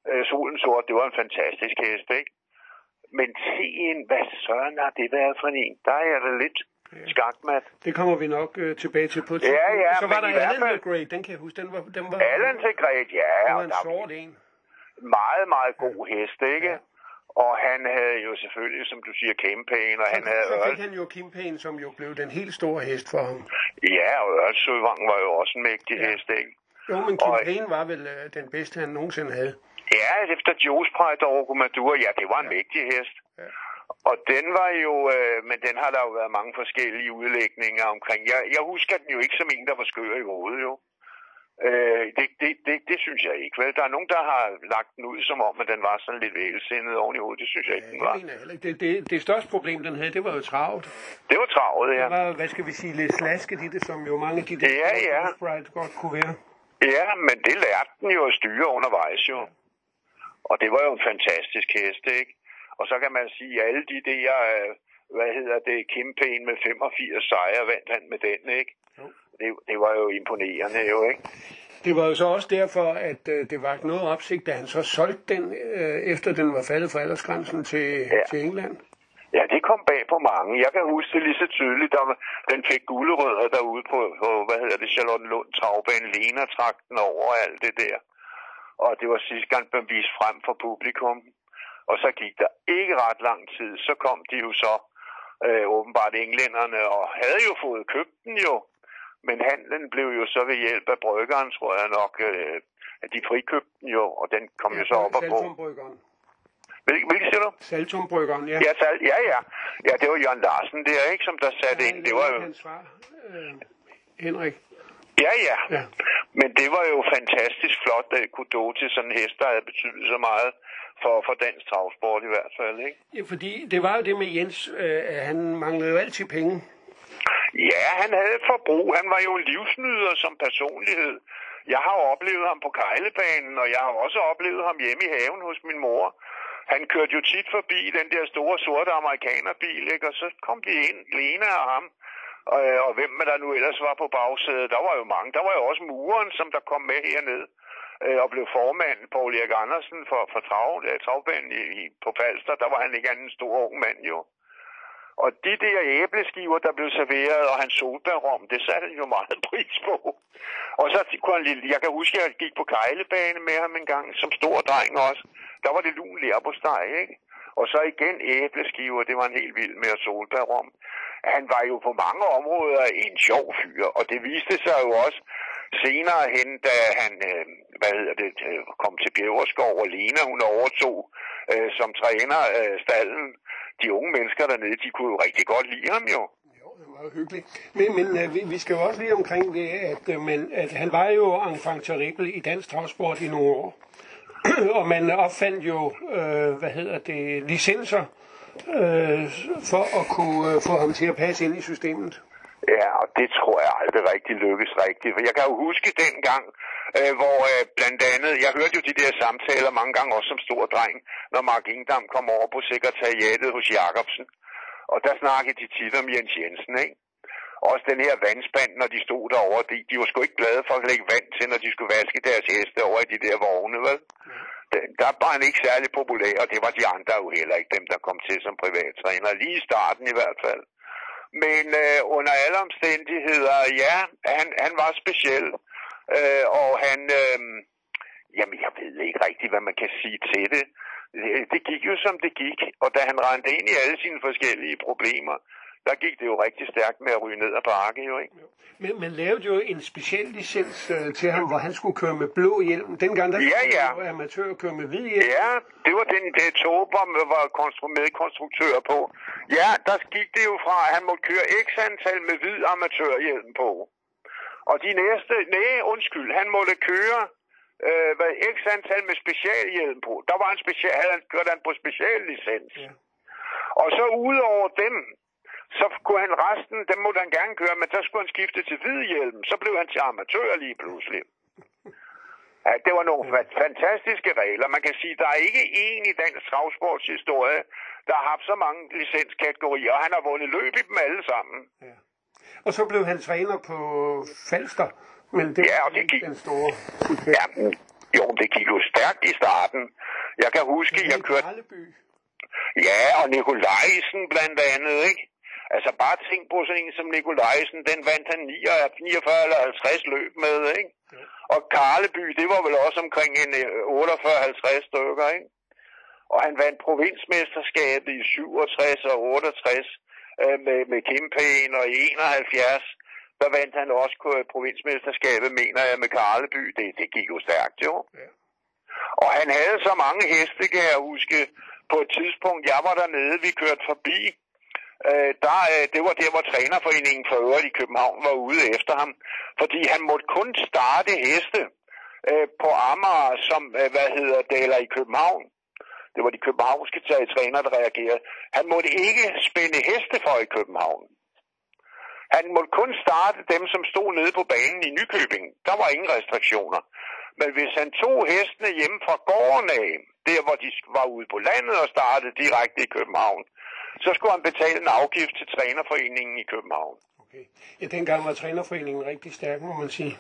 Øh, solen sort, det var en fantastisk hest, ikke? Men T'en, hvad søren har det været for en? Der er jeg da lidt skakmat. Det kommer vi nok øh, tilbage til på et Ja, ja, Så var der Alan fald- Great, den kan jeg huske. Den var, den var, Allan Segret, ja. det var en sort en. meget, meget god hest, ikke? Ja. Og han havde jo selvfølgelig, som du siger, campaign, og han havde Så fik han jo Payne, som jo blev den helt store hest for ham. Ja, og Ørlsøvang var jo også en mægtig Ja. hest, ikke? Jo, men Kim Og- var vel øh, den bedste, han nogensinde havde. Ja, efter Joes Pride og Rokomadur, ja, det var en mægtig hest. Ja. Og den var jo, øh, men den har der jo været mange forskellige udlægninger omkring. Jeg, jeg husker den jo ikke som en, der var skør i hovedet, jo. Øh, det, det, det, det synes jeg ikke, vel? Der er nogen, der har lagt den ud som om, at den var sådan lidt vælsindet oven i hovedet. Det synes jeg ikke, den Ja, var. det, det, det, det største problem, den havde, det var jo travlt. Det var travet, ja. Det var, hvad skal vi sige, lidt slasket i det, som jo mange af de der Ja, ja. Godt kunne være. Ja, men det lærte den jo at styre undervejs, jo. Og det var jo en fantastisk hest, ikke? Og så kan man sige, at alle de der, øh, hvad hedder det, campaign med 85 sejre, vandt han med den, ikke? Jo. Det, det var jo imponerende, jo, ikke? Det var jo så også derfor, at øh, det var noget opsigt, da han så solgte den, øh, efter den var faldet for aldersgrænsen til, Ja. til England. Ja, det kom bag på mange. Jeg kan huske det lige så tydeligt, da den fik gulerødder derude på, på hvad hedder det, Charlottenlund Travbane, Lena trak den over og alt det der. Og det var sidste gang, den vist frem for publikum. Og så gik der ikke ret lang tid, så kom de jo så øh, åbenbart englænderne og havde jo fået købt den jo. Men handlen blev jo så ved hjælp af bryggeren, tror jeg nok, øh, at de frikøbte den jo, og den kom jo så op og gå. Saltumbryggeren. Hvil- Hvilket siger du? Saltumbryggeren, ja. Ja, sal- ja, ja. Ja, det var Jørgen Larsen der, ikke, som der satte ind. Det var jo... hans far, øh, Henrik. Ja, ja. Ja. Men det var jo fantastisk flot, at kunne gå til sådan en hest, der havde betydet så meget for, for dansk travsport i hvert fald, ikke? Ja, fordi det var jo det med Jens, øh, han manglede jo altid penge. Ja, han havde et forbrug. Han var jo en livsnyder som personlighed. Jeg har oplevet ham på Kejlebanen, og jeg har også oplevet ham hjemme i haven hos min mor. Han kørte jo tit forbi den der store sorte amerikanerbil, ikke? og så kom de ind, Lena og ham, og, øh, og hvem der nu ellers var på bagsædet. Der var jo mange. Der var jo også muren, som der kom med herned øh, og blev formand, Paul Erik Andersen, for, for trav, ja, travbanen i, i, på Falster. Der var han ikke anden stor ung mand jo. Og de der æbleskiver, der blev serveret, og hans solbærrom, det satte han jo meget pris på. Og så kunne han, lige- jeg kan huske, at jeg gik på kejlebane med ham en gang, som stor dreng også. Der var det lun steg, ikke? Og så igen æbleskiver, det var en helt vild med solbærrom. Han var jo på mange områder en sjov fyr, og det viste sig jo også senere hen, da han, øh, hvad hedder det, øh, kom til Bjæverskov, og Lena, hun overtog øh, som træner øh, stallen. De unge mennesker dernede, de kunne jo rigtig godt lide ham jo. Jo, det var hyggeligt. Men, men øh, vi, vi skal jo også lige omkring det, at, øh, men, at han var jo enfant terrible i dansk travsport i nogle år. og man opfandt jo, øh, hvad hedder det, licenser øh, for at kunne øh, få ham til at passe ind i systemet. Ja, og det tror jeg aldrig rigtig lykkes rigtigt. For jeg kan jo huske dengang, øh, hvor øh, blandt andet, jeg hørte jo de der samtaler mange gange også som stor dreng, når Mark Ingdam kom over på sekretariatet hos Jacobsen. Og der snakkede de tit om Jens Jensen, ikke? Også den her vandspand, når de stod derovre, de, de var sgu ikke glade for at lægge vand til, når de skulle vaske deres heste over i de der vogne, vel? Der var han ikke særlig populær, og det var de andre jo heller ikke, dem der kom til som privattræner. Lige i starten i hvert fald. Men øh, under alle omstændigheder, ja, han, han var speciel. Øh, og han, øh, jamen jeg ved ikke rigtigt, hvad man kan sige til det. det. Det gik jo som det gik, og da han rendte ind i alle sine forskellige problemer, der gik det jo rigtig stærkt med at ryge ned ad bakke, jo ikke? Men man lavede jo en speciel licens øh, til ham, hvor han skulle køre med blå hjelm. Dengang der Ja, ja. skulle amatører køre med hvid hjelm. Ja, det var den, det Tober var konstru- medkonstruktør på. Ja, der gik det jo fra, at han måtte køre x antal med hvid amatørhjelm på. Og de næste, nej, undskyld, han måtte køre øh, hvad, x antal med specialhjelm på. Der var en special, havde han, kørte han på speciallicens. Ja. Og så udover dem, så kunne han resten, dem måtte han gerne køre, men så skulle han skifte til hvid hjelm. Så blev han til amatør lige pludselig. Ja, det var nogle fa- fantastiske regler. Man kan sige, der er ikke en i dansk travsportshistorie, der har haft så mange licenskategorier, og han har vundet løb i dem alle sammen. Og så blev han træner på Falster. Men det Ja, og det gik- den store Ja, men, jo, det gik jo stærkt i starten. Jeg kan huske, jeg kørte... Ja, og Nikolajsen blandt andet, ikke? Altså bare tænk på sådan en som Nikolajsen, den vandt han 49 49 eller 50 løb med, ikke? Og Karleby, det var vel også omkring en øh, 48-50 stykker, ikke? Og han vandt provinsmesterskabet i 67 og 68 øh, med, med Kempæen, og i 71, der vandt han også øh, provinsmesterskabet, mener jeg, med Karleby. Det, det gik jo stærkt, jo. Ja. Og han havde så mange heste, kan jeg huske, på et tidspunkt, jeg var dernede, vi kørte forbi, øh, der, øh, det var der, hvor trænerforeningen for øvrigt i København var ude efter ham, fordi han måtte kun starte heste øh, på Amager, som, øh, hvad hedder det, eller i København. Det var de københavnske trænere, der reagerede. Han måtte ikke spænde heste for i København. Han måtte kun starte dem, som stod nede på banen i Nykøbing. Der var ingen restriktioner. Men hvis han tog hestene hjemme fra gården af, der hvor de var ude på landet og startede direkte i København, så skulle han betale en afgift til trænerforeningen i København. Okay. Ja, dengang var trænerforeningen rigtig stærk, må man sige.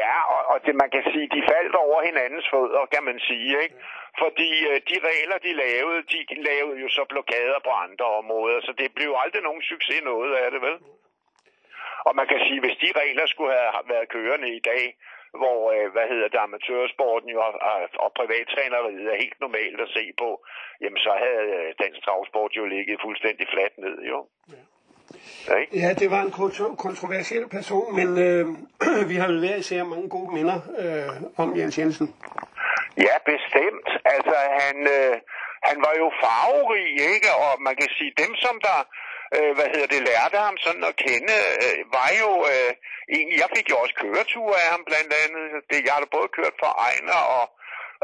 Ja, og, og det man kan sige, de faldt over hinandens fødder, kan man sige, ikke? Fordi øh, de regler, de lavede, de lavede jo så blokader på andre områder, så det blev aldrig nogen succes noget af det, vel? Og man kan sige, hvis de regler skulle have været kørende i dag, hvor, øh, hvad hedder det, amatørsporten jo, og, og, og privattræneriet er helt normalt at se på, jamen så havde øh, dansk travsport jo ligget fuldstændig fladt ned, jo. Ikke? Ja, det var en kontro- kontroversiel person, men øh, vi har jo hver især mange gode minder øh, om Jens Jensen. Ja, bestemt. Altså, han, øh, han var jo farverig, ikke? Og man kan sige, dem som der, øh, hvad hedder det, lærte ham sådan at kende, øh, var jo øh, egentlig, jeg fik jo også køreture af ham blandt andet. Det, jeg har da både kørt for Ejner og,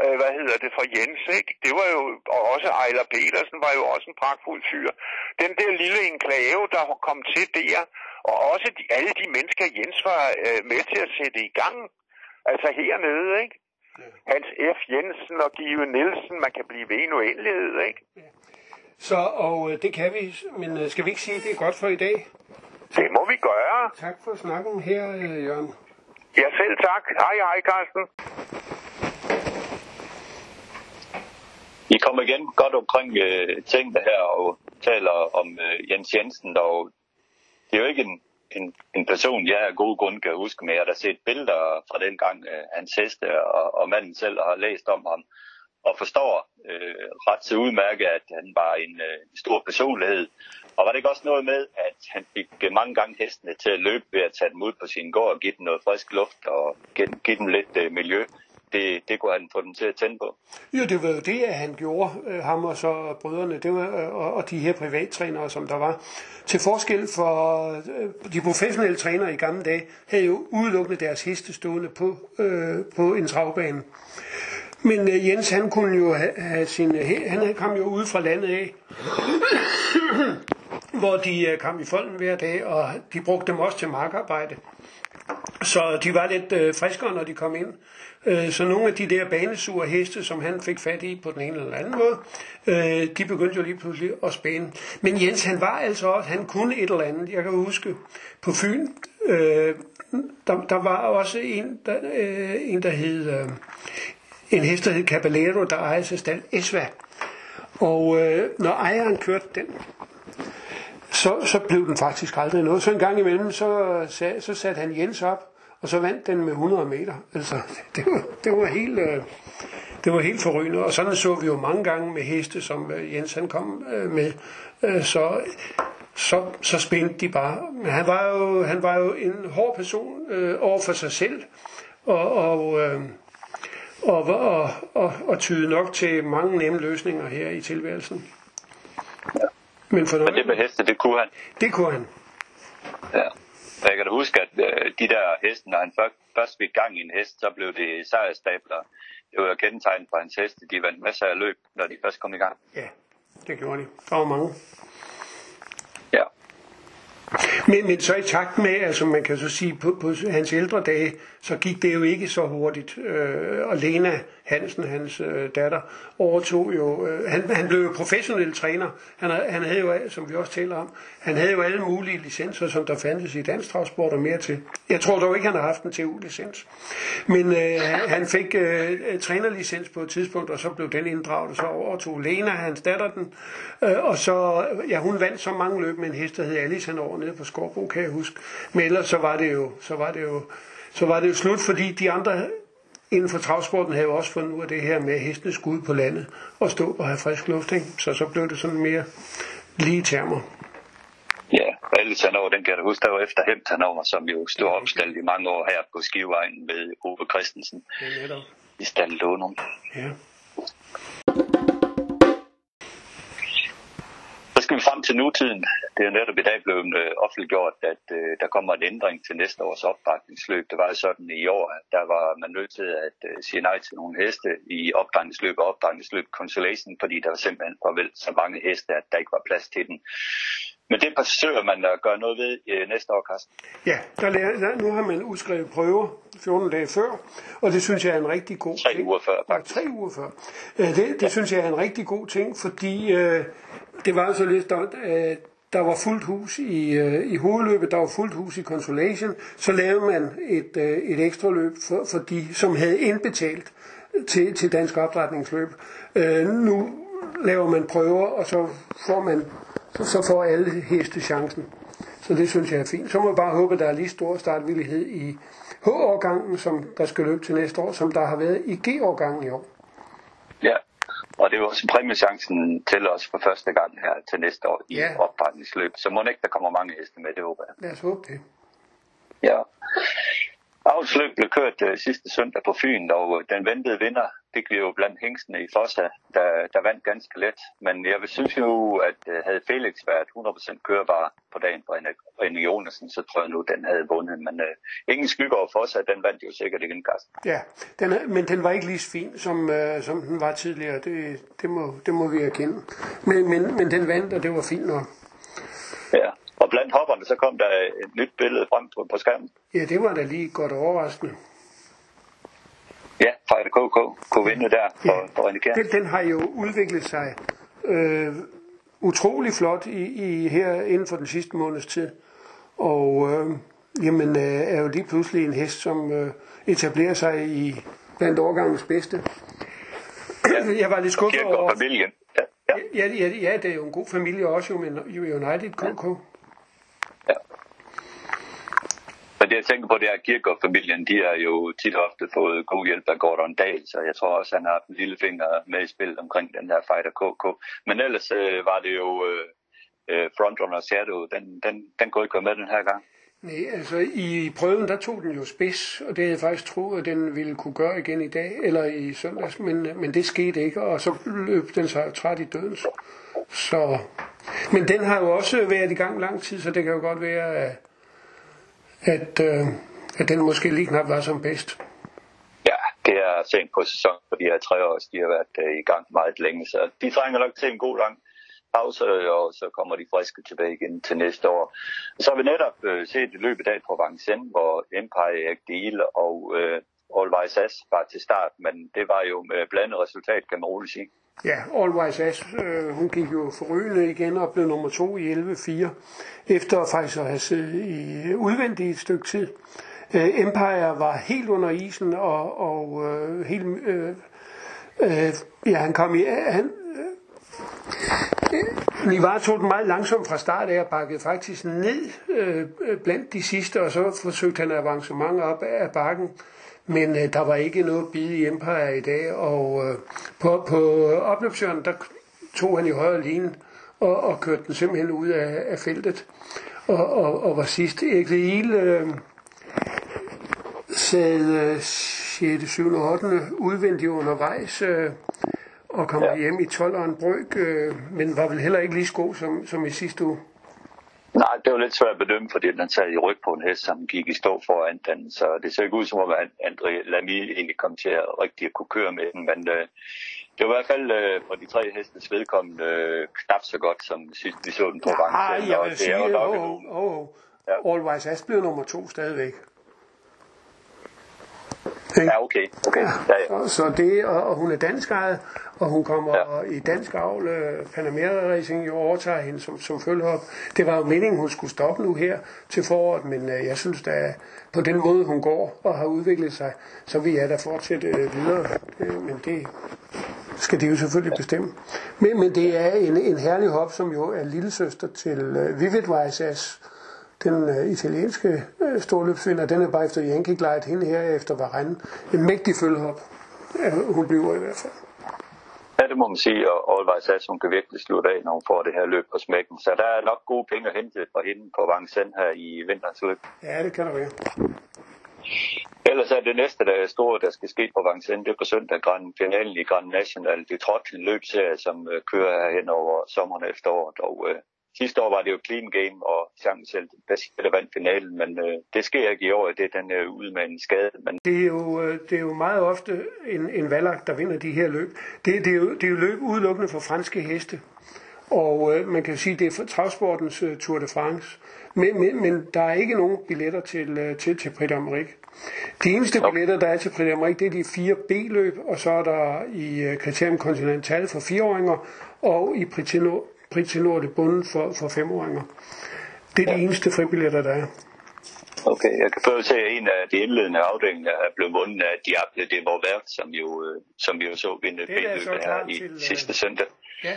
øh, hvad hedder det, for Jens, ikke? Det var jo, og også Ejler Petersen var jo også en pragtfuld fyr. Den der lille enklave, der kom til der, og også de, alle de mennesker, Jens var øh, med til at sætte i gang, altså hernede, ikke? Hans F. Jensen og Give Nielsen, man kan blive ved en uendelighed, ikke? Så, og øh, det kan vi, men øh, skal vi ikke sige, at det er godt for i dag? Det må vi gøre. Tak for snakken her, øh, Jørgen. Ja, selv tak. Hej, hej, Carsten. I kommer igen godt omkring øh, tingene her og taler om øh, Jens Jensen, og det er jo ikke en, en, en person, jeg af gode grunde kan huske, men jeg har da set billeder fra den gang, øh, hans heste og, og manden selv har læst om ham, og forstår øh, ret så udmærket, at han var en øh, stor personlighed. Og var det ikke også noget med, at han fik øh, mange gange hestene til at løbe ved at tage dem ud på sin gård og give dem noget frisk luft og give, give dem lidt øh, miljø? Det, det kunne han få dem til at tænde på. Jo, det var jo det, at han gjorde, øh, ham og så brødrene, det var, øh, og, og de her privattrænere, som der var. Til forskel for øh, de professionelle trænere i gamle dage, havde jo udelukkende deres heste stående på, øh, på en travbane. Men øh, Jens, han kunne jo have, have sin, øh, han kom jo ude fra landet af, hvor de øh, kom i folden hver dag, og de brugte dem også til markarbejde. Så de var lidt øh, friskere, når de kom ind. Øh, så nogle af de der banesure heste, som han fik fat i på den ene eller anden måde, øh, de begyndte jo lige pludselig at spænde. Men Jens, han var altså også, han kunne et eller andet. Jeg kan huske, på Fyn, øh, der, der var også en, der, øh, en, der hed, øh, en hest, der hed Caballero, der ejes af Stan Esva. Og øh, når ejeren kørte den, så, så blev den faktisk aldrig noget. Så en gang imellem, så, så, så satte han Jens op, og så vandt den med 100 meter. Altså, det var, det var helt... Øh, det var helt forrygende, og sådan så vi jo mange gange med heste, som øh, Jens han kom øh, med. Øh, så, så, så spændte de bare. Men han var jo, han var jo en hård person øh, over for sig selv, og, og, øh, og, og, og, og tyde nok til mange nemme løsninger her i tilværelsen. Men, for Men det med heste, det kunne han. det kunne han. Ja. Og jeg kan da huske, at øh, de der heste, når han først, først fik gang i en hest, så blev det sejrstabler. Det var kendetegnet for hans heste. De vandt masser af løb, når de først kom i gang. Ja, det gjorde de. Der var mange. Men, men så i takt med, altså man kan så sige, på, på hans ældre dage, så gik det jo ikke så hurtigt. Øh, og Lena Hansen, hans øh, datter, overtog jo, øh, han, han blev jo professionel træner. Han, han havde jo, som vi også taler om, han havde jo alle mulige licenser, som der fandtes i dansk transport og mere til. Jeg tror dog ikke, han har haft en TU-licens. Men øh, han- han fik øh, trænerlicens på et tidspunkt, og så blev den inddraget, og så overtog Lena, hans datter, den. Øh, og så, ja, hun vandt så mange løb med en hest, der hed Alice han over nede på Skorbo, kan jeg huske. Men ellers så var det jo, så var det jo, så var det jo slut, fordi de andre inden for travsporten havde jo også fundet ud af det her med at hestene skulle ud på landet og stå og have frisk luft, ikke? Så så blev det sådan mere lige termer. Ja, Alice Hanover, den kan jeg da huske, der var efter Hemt Hanover, som jo stod opstillet i mange år her på Skiveegnen med Ove Christensen Ja, i Stald Lånum. Ja. Frem til nutiden. Det er jo netop i dag blevet øh, offentliggjort, at øh, der kommer en ændring til næste års opbakningsløb. Det var jo sådan i år, at der var man nødt til at øh, sige nej til nogle heste i opbakningsløb og opbakningsløb Consolation, fordi der var simpelthen farvel så mange heste, at der ikke var plads til den. Men det forsøger man at gøre noget ved øh, næste år, Carsten. Ja, der lærer, nu har man udskrevet prøver 14 dage før, og det synes jeg er en rigtig god Tre ting. uger før, Ja, faktisk. tre uger før. Øh, Det, det synes jeg er en rigtig god ting, fordi øh, det var så lidt, der, øh, der var fuldt hus i, øh, i hovedløbet, der var fuldt hus i Consolation, så lavede man et, øh, et ekstra løb for, for de, som havde indbetalt til, til dansk opdrætningsløb. Øh, nu laver man prøver, og så får man så, får alle heste chancen. Så det synes jeg er fint. Så må jeg bare håbe, at der er lige stor startvillighed i H-årgangen, som der skal løbe til næste år, som der har været i G-årgangen i år. Ja, Og det er jo også præmiechancen til os for første gang her til næste år i Ja. opretningsløb. Så må ikke, der kommer mange heste med, det håber jeg. Lad os håbe det. Ja. Avlsløb blev kørt uh, sidste søndag på Fyn, og uh, den ventede vinder fik vi jo blandt hængstene i Fossa, der, der vandt ganske let. Men jeg vil synes jo, at uh, havde Felix været 100% kørbar på dagen for René- René Jonasen, så tror jeg nu, den havde vundet. Men uh, ingen skygge over Fossa, den vandt jo sikkert igen, Carsten. Ja, den men den var ikke lige så fin, som, øh, som den var tidligere. Det, det, må, det må vi erkende. Men, men, men den vandt, og det var fint nok. Ja. Og blandt hopperne, så kom der et nyt billede frem på, på skærmen. Ja, det var da lige godt overraskende. Ja, Fighter KK kunne vinde der for, for René Kjær. Den, den har jo udviklet sig øh, utrolig flot i, i her inden for den sidste måneds tid. Og øh, jamen, øh, er jo lige pludselig en hest, som øh, etablerer sig i blandt årgangens bedste. Jeg var lidt skuffet over... familien. Ja, ja. Ja, ja, ja, det er jo en god familie også, jo, men jo United KK. Ja. Men det jeg tænker på, det er, at Kirkegaard-familien, de har jo tit og ofte fået god hjælp af Gordon Dahl, så jeg tror også, han har haft en lille finger med i spil omkring den her Fighter KK. Men ellers øh, var det jo øh, øh Frontrunner Shadow, den, den, den kunne ikke være med den her gang. Nej, altså i prøven, der tog den jo spids, og det havde jeg faktisk troet, at den ville kunne gøre igen i dag, eller i søndags, men, øh, men det skete ikke, og så løb den sig træt i dødens. Så, men den har jo også været i gang lang tid, så det kan jo godt være, at, at, øh, at den måske lige knap var som bedst. Ja, det er sent på sæson, for de her tre år, de har været øh, i gang meget længe, så de trænger nok til en god lang pause, og så kommer de friske tilbage igen til næste år. Så har vi netop øh, set i løbet af på Vincennes, hvor Empire, Deal og øh, Always As var til start, men det var jo med blandet resultat, kan man roligt sige. Ja, Always As, øh, hun gik jo forrygende igen og blev nummer to i 11-4, efter faktisk at have siddet i øh, udvendigt et stykke tid. Øh, Empire var helt under isen, og, og øh, helt, øh, øh, ja, han kom i, øh, han, øh, vi Nivar tog den meget langsomt fra start af og bakkede faktisk ned øh, blandt de sidste, og så forsøgte han avancement op af bakken. Men øh, der var ikke noget bid i Empire i dag, og øh, på, på opløbsjøren, der tog han i højre linje og, og kørte den simpelthen ud af, af feltet. Og, og, og var sidst. Erik Liel øh, sad øh, 6., 7. og 8. udvendigt undervejs øh, og kom ja. Hjem i 12 og en brøk, øh, men var vel heller ikke lige så god som, som i sidste uge. Nej, det var lidt svært at bedømme, fordi den sad i ryg på en hest, som gik i stå foran den, så det ser ikke ud som om, at André Lamy egentlig kom til at rigtig at kunne køre med den, men øh, det var i hvert fald øh, for de tre hestes vedkommende øh, knap så godt, som sidst vi så den på Nej, Vincennes, jeg vil sige, oh, oh, oh. Ja. Wise Ass blev nummer to stadigvæk. Ja, okay, okay. Ja, ja. Så, så det, og, og hun er dansk ejet, og hun kommer Ja. i dansk avl. øh, Panamera Racing jo overtager hende som, som følgehop. Det var jo meningen, hun skulle stoppe nu her til foråret, men øh, jeg synes da, på den måde hun går og har udviklet sig, så vil jeg da fortsætte øh, videre. Øh, men det skal de jo selvfølgelig bestemme. Men, men det er en, en herlig hop, som jo er lillesøster til øh, Vivid Vaisas, den øh, italienske øh, storløbsvinder, den er bare efter Yankee Glide, hende her er efter Varenne. En mægtig følhop. Ja, hun bliver i hvert fald. Ja, det må man sige, og Allvejs at hun kan virkelig slutte af, når hun får det her løb på smækken. Så der er nok gode penge at hente fra hende på Vincennes her i vinterens løb. Ja, det kan der være. Ellers er det næste, der er store, der skal ske på Vincennes, det er på søndag, Grand, finalen i Grand National. Det er trods en løbserie, som øh, kører her hen over sommeren og efteråret. Og øh, sidste år var det jo clean game, og chancen selv, der vandt finalen, men øh, det sker ikke i år, det er den øh, ude med en skade. Men Det er jo, øh, det er jo meget ofte en, en valgagt, der vinder de her løb. Det, det, er jo, det er jo løb udelukkende for franske heste. Og øh, man kan sige, det er for travsportens øh, Tour de France. Men, men, men der er ikke nogen billetter til, øh, til, til Prix d'Amérique. De eneste billetter, der er til Prix d'Amérique, det er de fire B-løb, og så er der i øh, Criterium Continental for fireåringer, og i Prix De Bunden for, for femåringer. Det er de eneste fribilletter, der er. okay, jeg kan prøve at se, at en af de indledende afdelinger er blevet vundet af Diable de Mauvert, som jo, øh, som vi jo så vinde er B-løbet her i til, øh, sidste søndag. Ja,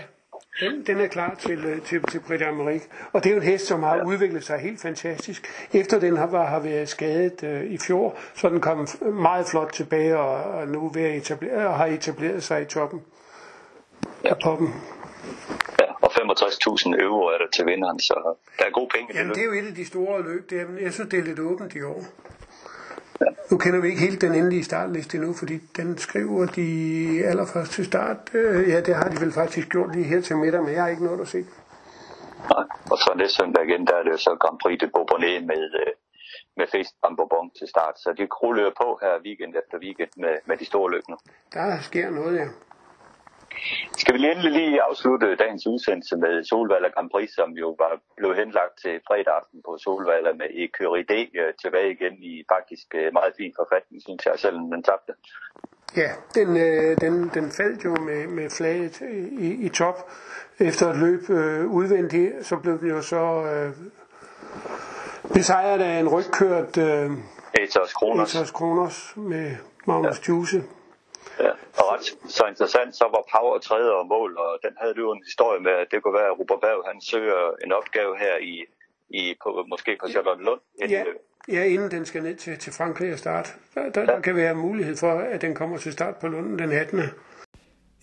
den, den er klar til, øh, til, til Britt Amerik. Og det er jo en hest, som har ja. udviklet sig helt fantastisk. Efter den har, var, har været skadet øh, i fjor, så den kommet meget flot tilbage og, og nu ved at etablere, og har etableret sig i toppen. ja. på dem. Og 65.000 euro er der til vinderen, så der er gode penge. Jamen, det er jo et af de store løb. Det er, jeg synes, det er lidt åbent i år. Ja. Nu kender vi ikke helt den endelige startliste endnu, fordi den skriver de allerførst til start. Øh, ja, det har de vel faktisk gjort lige her til middag, men jeg har ikke noget at se. Nej, og så næste søndag igen, der er det så Grand Prix de Bourbonnais med, øh, med Fest Bourbon til start. Så de kruller på her weekend efter weekend med, med de store løb nu. Der sker noget, ja. Skal vi lige endelig lige afslutte dagens udsendelse med Solvalder Grand Prix, som jo var blevet henlagt til fredag aften på Solvalder med Ecurie øh, tilbage igen i faktisk øh, meget fin forfatning, synes jeg, selvom den tabte. Ja, den, øh, den, den faldt jo med, med flaget i, i top. Efter et løb øh, udvendigt, så blev den jo så øh, besejret af en rygkørt øh, Ethos Kronos. Ethos Kronos med Magnus ja. Djuse. Ja, og ret så interessant, så var Power tredje og mål, og den havde du en historie med, at det kunne være, at Robert Berg, han søger en opgave her i, i på, måske på Charlotte Lund. Ja, ja, inden den skal ned til, til Frankrig og start. Der, der, ja. der kan være mulighed for, at den kommer til start på Lunden den 18.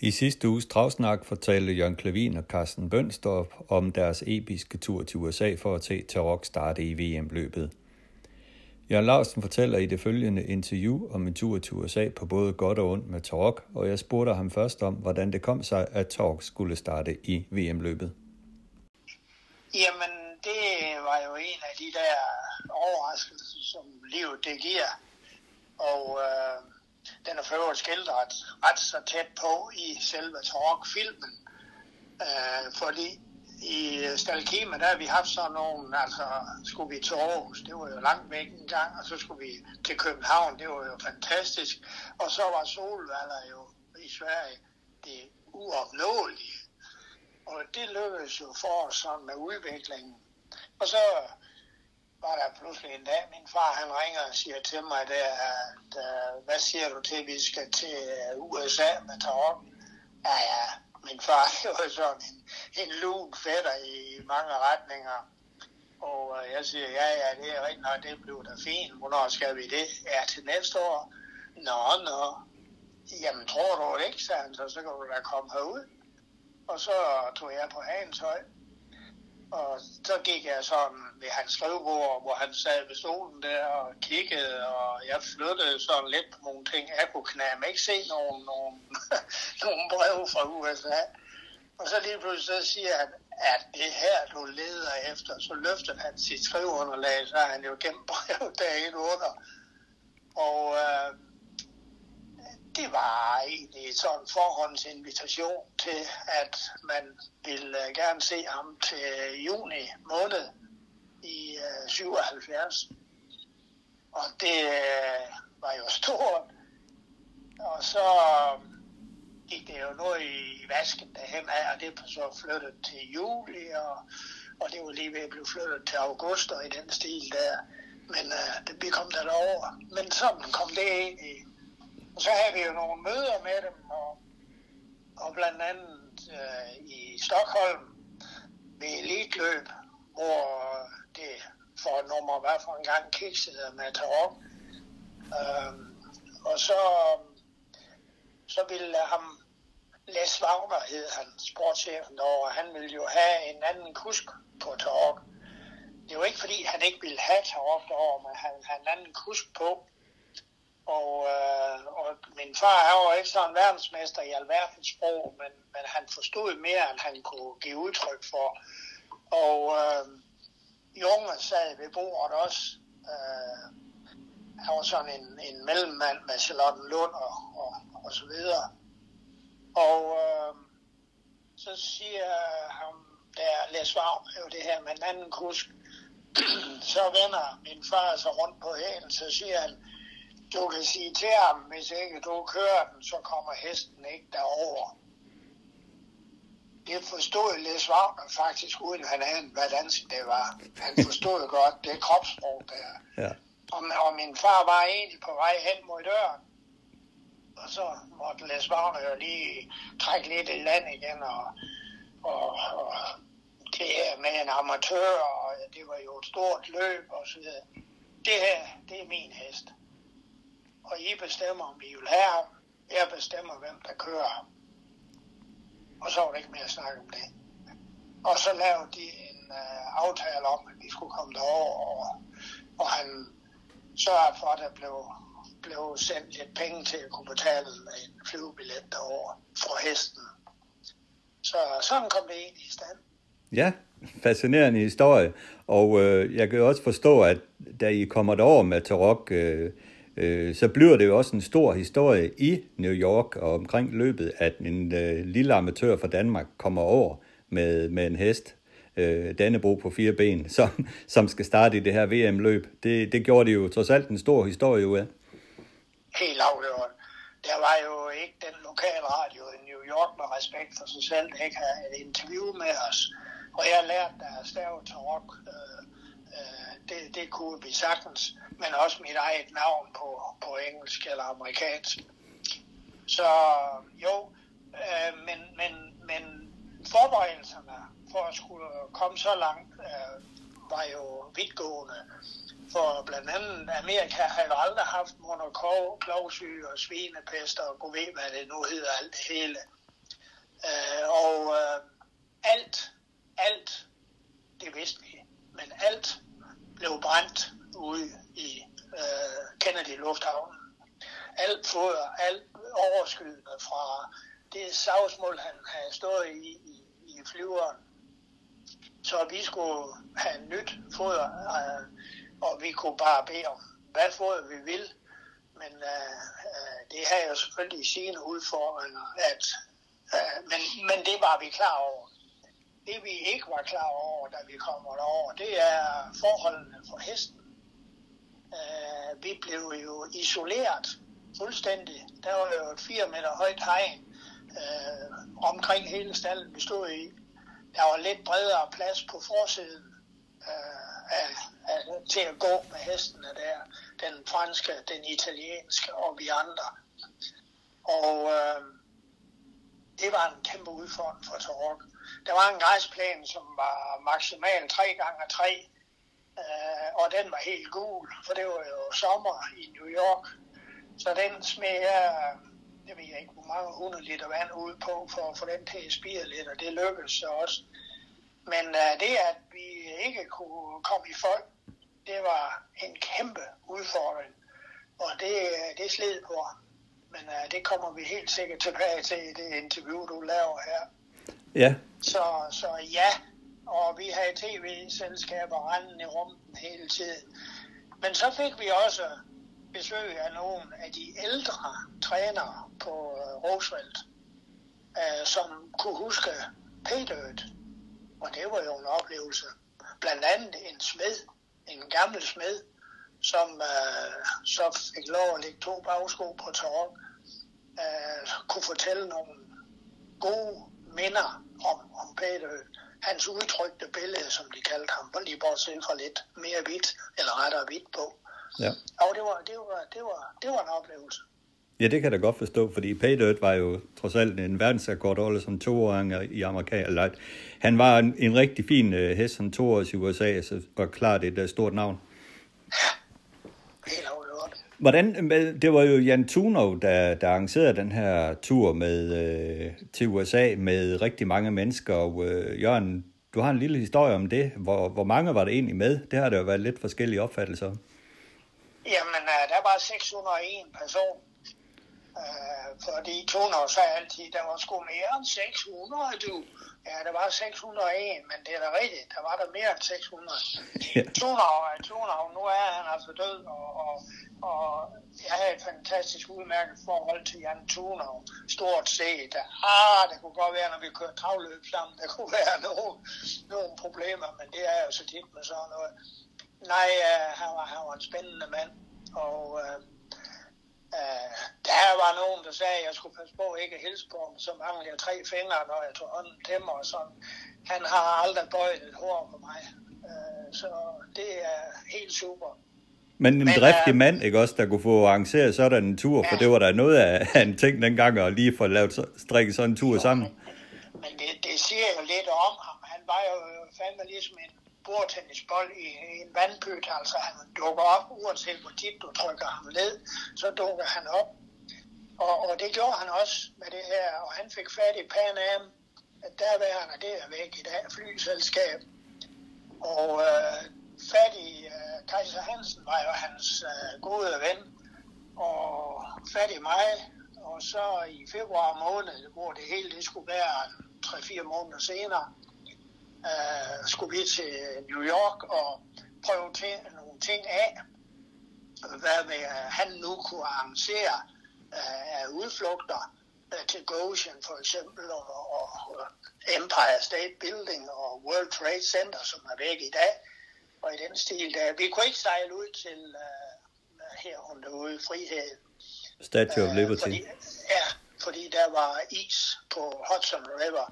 I sidste uges travsnak fortalte Jørgen Klavin og Carsten Bønstorp om deres episke tur til USA for at se Tarok starte i VM-løbet. Jørgen Larsen fortæller i det følgende interview om en tur til USA på både godt og ondt med Tarok, og jeg spurgte ham først om, hvordan det kom sig, at Tarok skulle starte i VM-løbet. Jamen, det var jo en af de der overraskelser, som livet det giver. Og øh, den er for øvrigt skildret ret så tæt på i selve Tarok-filmen. Øh, fordi i Stalkema, der har vi haft sådan nogle, altså skulle vi til Aarhus, det var jo langt væk en gang, og så skulle vi til København, det var jo fantastisk. Og så var Solvalder jo i Sverige det uopnåelige. Og det lykkedes jo for os sådan med udviklingen. Og så var der pludselig en dag, min far han ringer og siger til mig, der, at, hvad siger du til, at vi skal til øh, USA med Tarok? Ja, ja, min far var sådan en, en lun fætter i mange retninger. Og uh, jeg siger, ja, ja, det er rigtigt og det blev da fint. Hvornår skal vi det? Ja, til næste år. Nå, nå. Jamen, tror du det ikke, sagde han, så, så kan du da komme herud. Og så tog jeg på Hans høj og så gik jeg sådan ved hans skrivebord, hvor han sad ved stolen der og kiggede, og jeg flyttede sådan lidt på nogle ting. Jeg kunne knæme ikke se nogen, nogen, nogen brev fra USA. Og så lige pludselig så siger han, at det her, du leder efter. Så løftede han sit skriveunderlag, så han jo gemt brevet derinde under. Og øh, det var egentlig sådan en forhåndsinvitation til, at man ville øh, gerne se ham til juni måned i øh, 77. Og det øh, var jo stort. Og så gik det jo noget i vasken derhen af, og det blev så flyttet til juli, og, og det var lige ved at blive flyttet til august og i den stil der. Men uh, det, vi kom der over. Men sådan kom det ind i og så havde vi jo nogle møder med dem, og, og blandt andet øh, i Stockholm ved elitløb, hvor det for et nummer hvad for en gang kiksede med Tarok. Øhm, og så, så ville ham Les Wagner hed han, sportschefen derovre, han ville jo have en anden kusk på Tarok. Det var ikke fordi, han ikke ville have Tarok derovre, men han havde en anden kusk på. Og, øh, og min far er jo ikke sådan verdensmester i alverdens sprog, men, men han forstod mere, end han kunne give udtryk for. Og øh, Junge sad ved bordet også. Øh, han var sådan en, en mellemmand med Charlotte Lund og, og, og så videre. Og øh, så siger ham, der Les Wagner jo det her med en anden kusk, så vender min far sig rundt på hælen, så siger han, du kan sige til ham, hvis ikke du kører den, så kommer hesten ikke derover. Det forstod Les Wagner faktisk, uden han havde hvad dansk det var. Han forstod godt det kropssprog der. Ja. Og, og min far var egentlig på vej hen mod døren. Og så måtte Les Wagner jo lige trække lidt i land igen, og, og, og det her med en amatør, og det var jo et stort løb og så videre. Det her, det er min hest og I bestemmer, om I vil have ham. Jeg bestemmer, hvem der kører ham. og så var det ikke mere at snakke om det. Og så lavede de en uh, aftale om, at vi skulle komme derover, og, og han sørgede for, at der blev, blev sendt lidt penge til at kunne betale en flyvebillet derover fra hesten. Så sådan kom det egentlig i stand. Ja, fascinerende historie. Og øh, jeg kan også forstå, at da I kommer derover med Tarok, øh, øh, så bliver det jo også en stor historie i New York og omkring løbet, at en øh, lille amatør fra Danmark kommer over med, med en hest, øh, Dannebro på fire ben, som, som skal starte i det her VM-løb. Det, det gjorde det jo trods alt en stor historie ud af. Helt afgjort. Der var jo ikke den lokale radio i New York med respekt for sig selv, der ikke havde et interview med os. Og jeg lærte der stave til rock. Øh, Øh, det, det kunne vi sagtens, men også mit eget navn på, på engelsk eller amerikansk. Så jo, øh, men, men, men forberedelserne for at skulle komme så langt øh, var jo vidtgående. For blandt andet Amerika har jo aldrig haft monokov, klovsyge og svinepest og gå ved, hvad det nu hedder, alt det hele. Øh, og øh, alt, alt, det vidste vi, men alt blev brændt ude i øh, Kennedy Lufthavnen. Alt foder, alt overskydende fra det savsmål, han havde stået i, i, i flyveren. Så vi skulle have nyt foder, øh, og vi kunne bare bede om, hvad foder vi vil. Men øh, øh, det havde jo selvfølgelig sine udfordringer, at, øh, men, men det var vi klar over. Det vi ikke var klar over, da vi kommer derover, det er forholdene for hesten. Øh, vi blev jo isoleret fuldstændig. Der var jo et 4 meter højt hegn øh, omkring hele stallen, vi stod i. Der var lidt bredere plads på forsiden øh, af, af, til at gå med hestene der. Den franske, den italienske og vi andre. Og øh, det var en kæmpe udfordring for Torok. Der var en græsplæne, som var maksimalt 3 gange 3 øh, og den var helt gul, for det var jo sommer i New York. Så den smed jeg, jeg ved ikke, hvor mange hundrede liter vand ud på, for at få den til at spire lidt, og det lykkedes så også. Men uh, det, at vi ikke kunne komme i folk, det var en kæmpe udfordring, og det, øh, det sled på. Men uh, det kommer vi helt sikkert tilbage til i det interview, du laver her. Ja. Så, så ja, og vi havde tv-selskaber rendende i rummet hele tiden. Men så fik vi også besøg af nogle af de ældre trænere på øh, Roosevelt, øh, som kunne huske Peter. Og det var jo en oplevelse. Blandt andet en smed, en gammel smed, som øh, så fik lov at lægge to bagsko på tårn, øh, kunne fortælle nogle gode minder om, om Patriot hans udtrykte billede, som de kaldte ham, lige bortset fra lidt mere hvidt, eller rettere hvidt på. Ja. Og det var, det var, det var, det var en oplevelse. Ja, det kan jeg da godt forstå, fordi Paydirt var jo trods alt en verdensrekordholder som toåring i Amerika. Eller, han var en, en rigtig fin uh, hest som toårs i USA, så var klart et uh, stort navn. Helt afgjort. Hvordan, det var jo Jan Tunov, der, der arrangerede den her tur med, øh, til USA med rigtig mange mennesker. Og øh, Jørgen, du har en lille historie om det. Hvor, hvor mange var der egentlig med? Det har der jo været lidt forskellige opfattelser. Jamen, øh, der var 601 personer. Uh, fordi Tunov sagde altid, der var sgu mere end 600, du. Ja, der var 601, men det er da rigtigt. Der var der mere end 600. Ja. Tunov, Tunov, nu er han altså død, og, og, og jeg havde et fantastisk udmærket forhold til Jan Tunov. Stort set. Ah, det kunne godt være, når vi kørte travløb sammen, der kunne være nogle, nogle problemer, men det er jo så tit med sådan noget. Nej, uh, han, var, han var en spændende mand, og uh, uh, der var nogen, der sagde, at jeg skulle passe på ikke at hilse på ham, så mangler jeg tre fingre, når jeg tog hånden til mig og sådan. Han har aldrig bøjet et hår på mig, uh, så det er helt super. Men en Men, driftig øh, mand, ikke også, der kunne få arrangeret sådan en tur, for Ja. det var der noget af en ting dengang, at lige få lavet strikket sådan en tur sammen. Men det, det siger jo lidt om ham. Han var jo fandme ligesom en bordtennisbold i, i en vandpyt. Altså han dukker op, uanset hvor tit du trykker ham ned, så dukker han op. Og, og det gjorde han også med det her, og han fik fat i Pan Am derværende, det er væk i dag, flyselskab. Og øh, fattig øh, Kaiser Hansen var jo hans øh, gode ven, og fattig mig, og så i februar måned, hvor det hele det skulle være 3-4 måneder senere, øh, skulle vi til New York og prøve til, nogle ting af, hvad med, han nu kunne arrangere øh, af udflugter øh, til Goshen for eksempel, og, og, Empire State Building og World Trade Center, som er væk i dag, og i den stil der. Vi kunne ikke sejle ud til uh, her derude, Frihed. Statue of Liberty. Uh, fordi, ja, fordi der var is på Hudson River,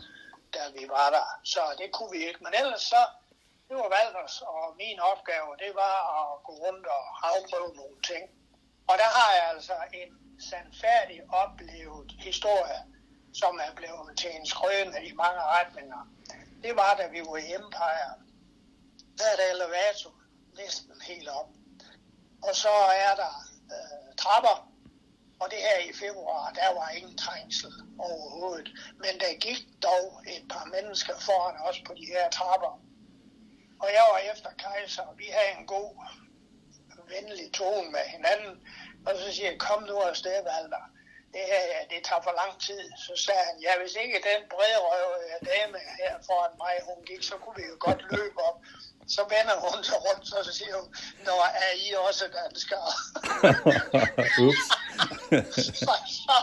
da vi var der. Så det kunne vi ikke. Men ellers så, det var Valders, og min opgave, det var at gå rundt og afprøve nogle ting. Og der har jeg altså en sandfærdig oplevet historie, som er blevet til en skrøne i mange retninger. Det var, da vi var i Empire. Der er der elevator næsten helt op. Og så er der øh, trapper, og det her i februar, der var ingen trængsel overhovedet. Men der gik dog et par mennesker foran os på de her trapper. Og jeg var efter kejser, og vi havde en god, venlig tone med hinanden. Og så siger jeg, kom nu afsted, Valder. Det her, det tager for lang tid. Så sagde han, ja, hvis ikke den bredrøvede dame her foran mig, hun gik, så kunne vi jo godt løbe op. Så vender hun sig rundt, og så siger hun, når er I også danskere? Ups så, så,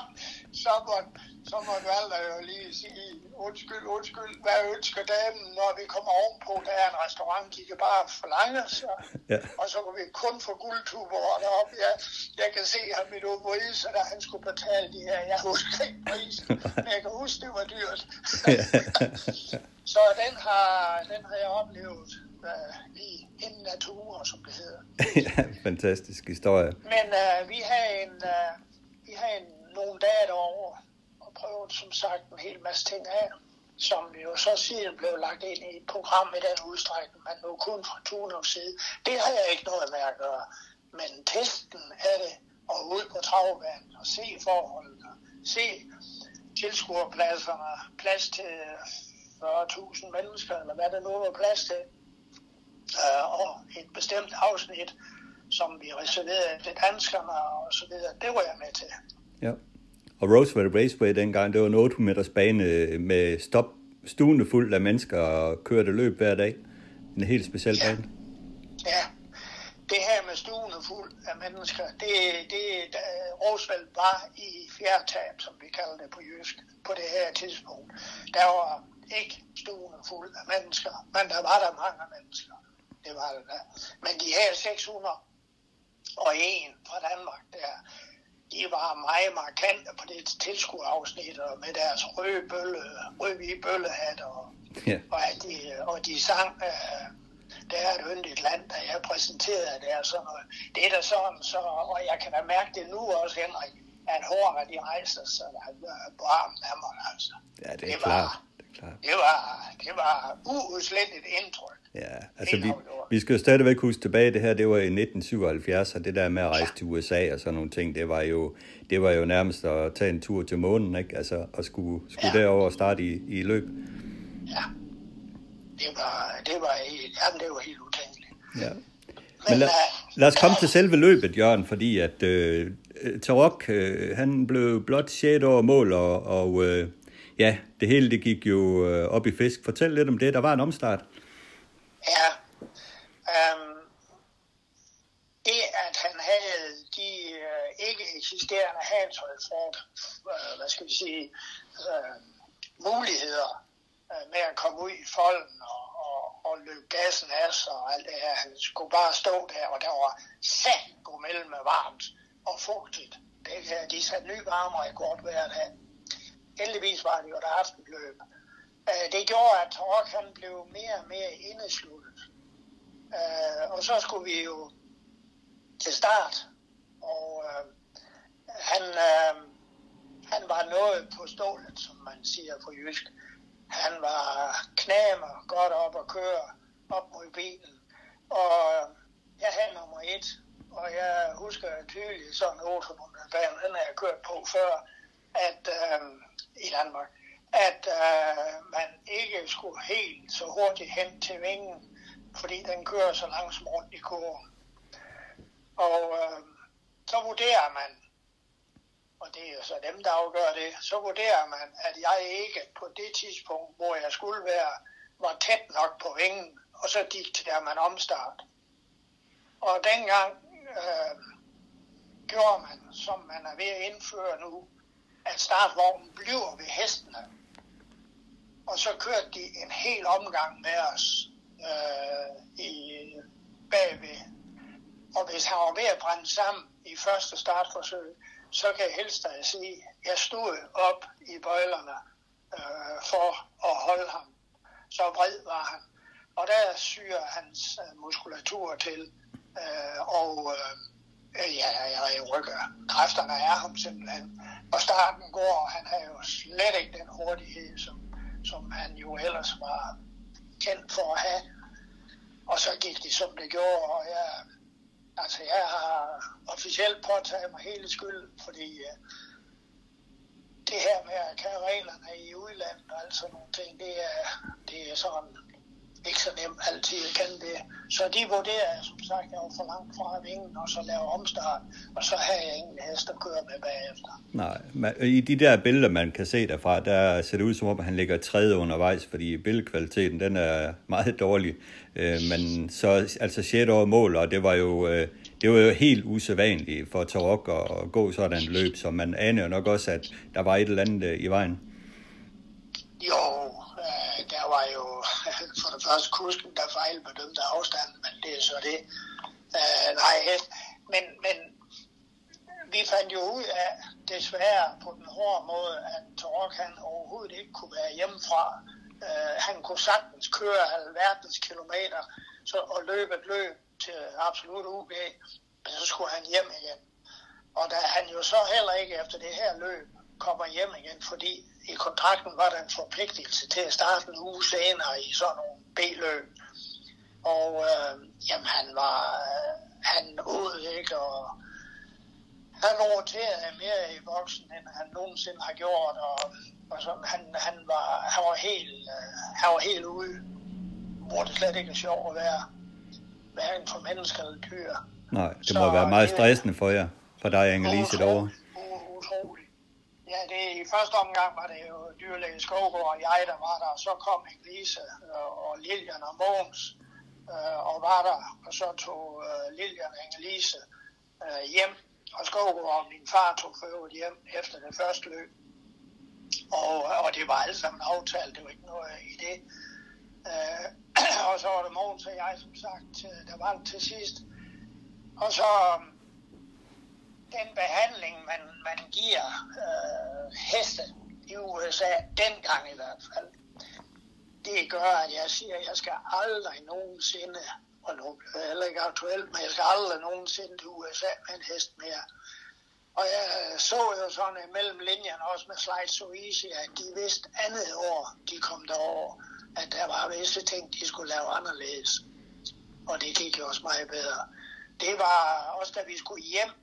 så, måtte, så måtte Valder jo lige sige, undskyld, undskyld, hvad ønsker damen, når vi kommer ovenpå, der er en restaurant, de kan bare forlange sig, Ja. og så kan vi kun få guldtuber deroppe. Jeg, jeg kan se ham i Uber Eats, da han skulle betale de her, jeg husker ikke prisen, men jeg kan huske, det var dyrt. så den har, den har jeg oplevet uh, i en natur, som det hedder. ja, fantastisk historie. Men uh, vi har en, uh, vi har en, nogle dage derovre og prøvet som sagt en hel masse ting af, som jo så siden blev lagt ind i et program i den udstrækning, men nu kun fra Tunovs side. Det har jeg ikke noget med at gøre. Men testen af det, og ud på travbanen og se forholdene, se tilskuerpladserne, plads til 40.000 mennesker, eller hvad der nu var plads til, øh, og et bestemt afsnit, som vi reserverede til danskerne og så videre, det var jeg med til. Ja. Og Roosevelt Raceway dengang, det var en 800 meters bane med stop, stuende fuld af mennesker og kørte løb hver dag. En helt speciel Ja. bane. Ja, det her med stuene fuld af mennesker, det, det Roosevelt var i fjerdetab, som vi kalder det på jysk, på det her tidspunkt. Der var ikke stuene fuld af mennesker, men der var der mange mennesker. Det var det der. Men de her 600 og en fra Danmark der, de var meget markante på det tilskuerafsnit, og med deres røde bølle, røde bøllehat, og, Ja. og, at de, og de sang, øh, det er et yndigt land, da jeg præsenterede det og sådan noget. Det er da sådan, så, og jeg kan da mærke det nu også, Henrik, at hårene de rejser sig på armen af mig, altså. Ja, det er Det klart. var- Det er klart. Det var, det var uudsletteligt indtryk. Ja, altså vi, vi skal jo stadigvæk huske tilbage, det her, det var i 1977, og det der med at rejse til USA og sådan nogle ting, det var jo, det var jo nærmest at tage en tur til månen, ikke? Altså at skulle, skulle Ja. derover og starte i, i løb. Ja. Det var, det var, jamen, det var helt utænkeligt. Ja. Men, Men lad, øh, lad os komme til selve løbet, Jørgen, fordi at øh, Tarok, øh, han blev blot 6 år mål, og, og øh, ja, det hele det gik jo øh, op i fisk. Fortæl lidt om det. Der var en omstart. Ja. Um, det, at han havde de uh, ikke eksisterende Halshøjfort, uh, hvad skal vi sige, uh, muligheder uh, med at komme ud i folden og, og, og løbe gassen af sig og alt det her. Han skulle bare stå der, og der var sat god mellem med varmt og fugtigt. Det, kan- de satte ny godt hver dag. Heldigvis var det jo et aftenløb. Øh, Det gjorde, at Tork han blev mere og mere indesluttet. Øh, Og så skulle vi jo til start, og øh, han, øh, han var noget på stålet, som man siger på jysk. Han var knamer godt op og køre op mod bilen, og øh, jeg havde nummer et, og jeg husker tydeligt sådan en 800 den har jeg kørt på før, at øh, i Danmark, at øh, man ikke skulle helt så hurtigt hen til vingen, fordi den kører så langsomt rundt i kurven. Og øh, så vurderer man, og det er så dem, der afgør det, så vurderer man, at jeg ikke på det tidspunkt, hvor jeg skulle være, var tæt nok på vingen, og så dikterer man omstart. Og dengang øh, gjorde man, som man er ved at indføre nu, at startvognen bliver ved hestene. Og så kørte de en hel omgang med os øh, i bagved. Og hvis han var ved at brænde sammen i første startforsøg, så kan jeg helst at sige, at jeg stod op i bøjlerne øh, for at holde ham. Så vred var han. Og der syrer hans øh, muskulatur til, øh, og øh, ja, jeg rykker kræfterne af ham simpelthen. Og starten går, og han har jo slet ikke den hurtighed, som, som han jo ellers var kendt for at have. Og så gik det, som det gjorde, og jeg, altså jeg har officielt påtaget mig hele skyld, fordi øh, det her med at kære reglerne i udlandet og alt sådan nogle ting, det er, det er sådan ikke så nemt altid at kende det. Så de vurderer, som sagt, jeg var for langt fra vingen, og så laver omstart, og så har jeg ingen hest at køre med bagefter. Nej, i de der billeder, man kan se derfra, der ser det ud som om, han ligger tredje undervejs, fordi billedkvaliteten, den er meget dårlig. Øh, men så, altså 6 år mål, og det var jo, øh, det var jo helt usædvanligt for Tarok at gå sådan en løb, så man aner jo nok også, at der var et eller andet øh, i vejen. Jo, der var jo for det første kusken, der fejlbedømte afstanden, men det er så det. Uh, nej, men, men vi fandt jo ud af, desværre på den hårde måde, at Torok han overhovedet ikke kunne være hjemmefra. Uh, han kunne sagtens køre alverdens kilometer så, og løbe et løb til absolut UB, men så skulle han hjem igen. Og da han jo så heller ikke efter det her løb kommer hjem igen, fordi i kontrakten var der en forpligtelse til at starte en uge senere i sådan nogle B-løb. Og øh, jamen, han var, øh, han ud, ikke, og han roterede mere i boksen, end han nogensinde har gjort, og, og sådan, han, han, var, han, var helt, øh, han var helt ude, hvor det slet ikke er sjovt at være, hverken for mennesker eller dyr. Nej, det må Så, være meget stressende for jer, for dig, Inge-Lise, derovre. Ja, det, i første omgang var det jo dyrlæge Skovgaard og jeg, der var der, og så kom Lise øh, og, Lilian og Mogens øh, og var der, og så tog øh, Lilian og Inge-Lise øh, hjem, og Skovgaard og min far tog for hjem efter det første løb. Og, og det var alt sammen aftalt, det var ikke noget i det. Øh, og så var det Mogens og jeg, som sagt, øh, der var til sidst. Og så den behandling, man, man giver øh, heste i USA, dengang i hvert fald, det gør, at jeg siger, at jeg skal aldrig nogensinde, og nu er det heller ikke aktuelt, men jeg skal aldrig nogensinde til USA med en hest mere. Og jeg så jo sådan mellem linjerne også med Slide So Easy, at de vidste andet år, de kom derover, at der var visse ting, de skulle lave anderledes. Og det gik jo også meget bedre. Det var også, da vi skulle hjem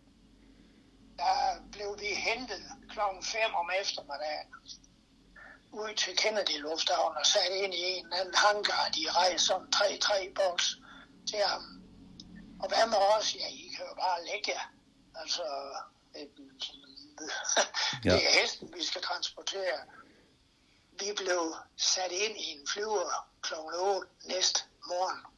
der blev vi hentet klokken 5 om eftermiddagen ud til Kennedy Lufthavn og sat ind i en anden hangar. De rejste som 3-3 boks til ham. Og hvad med os? Ja, I kan jo bare lægge jer. Altså, det er hesten, vi skal transportere. Vi blev sat ind i en flyver kl. 8 næste morgen.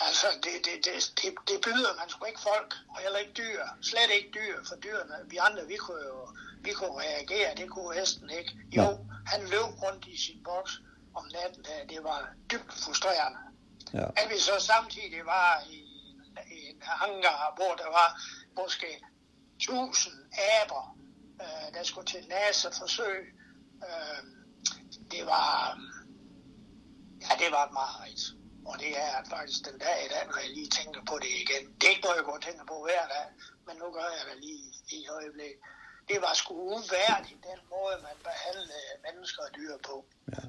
Altså, det, det, det, det, det byder man sgu ikke folk, og heller ikke dyr. Slet ikke dyr, for dyrene, vi andre, vi kunne jo vi kunne reagere, det kunne hesten ikke. Jo, ja. han løb rundt i sin boks om natten, det var dybt frustrerende. Ja. At vi så samtidig var i, i en hangar, hvor der var måske tusind aber, øh, der skulle til NASA-forsøg. Øh, det var, ja, det var et meget og det er faktisk den dag i dag, når jeg lige tænker på det igen. Det er ikke noget, jeg går og tænker på hver dag, men nu gør jeg det lige i øjeblik. Det var sgu uværdigt, den måde, man behandlede mennesker og dyr på. Ja.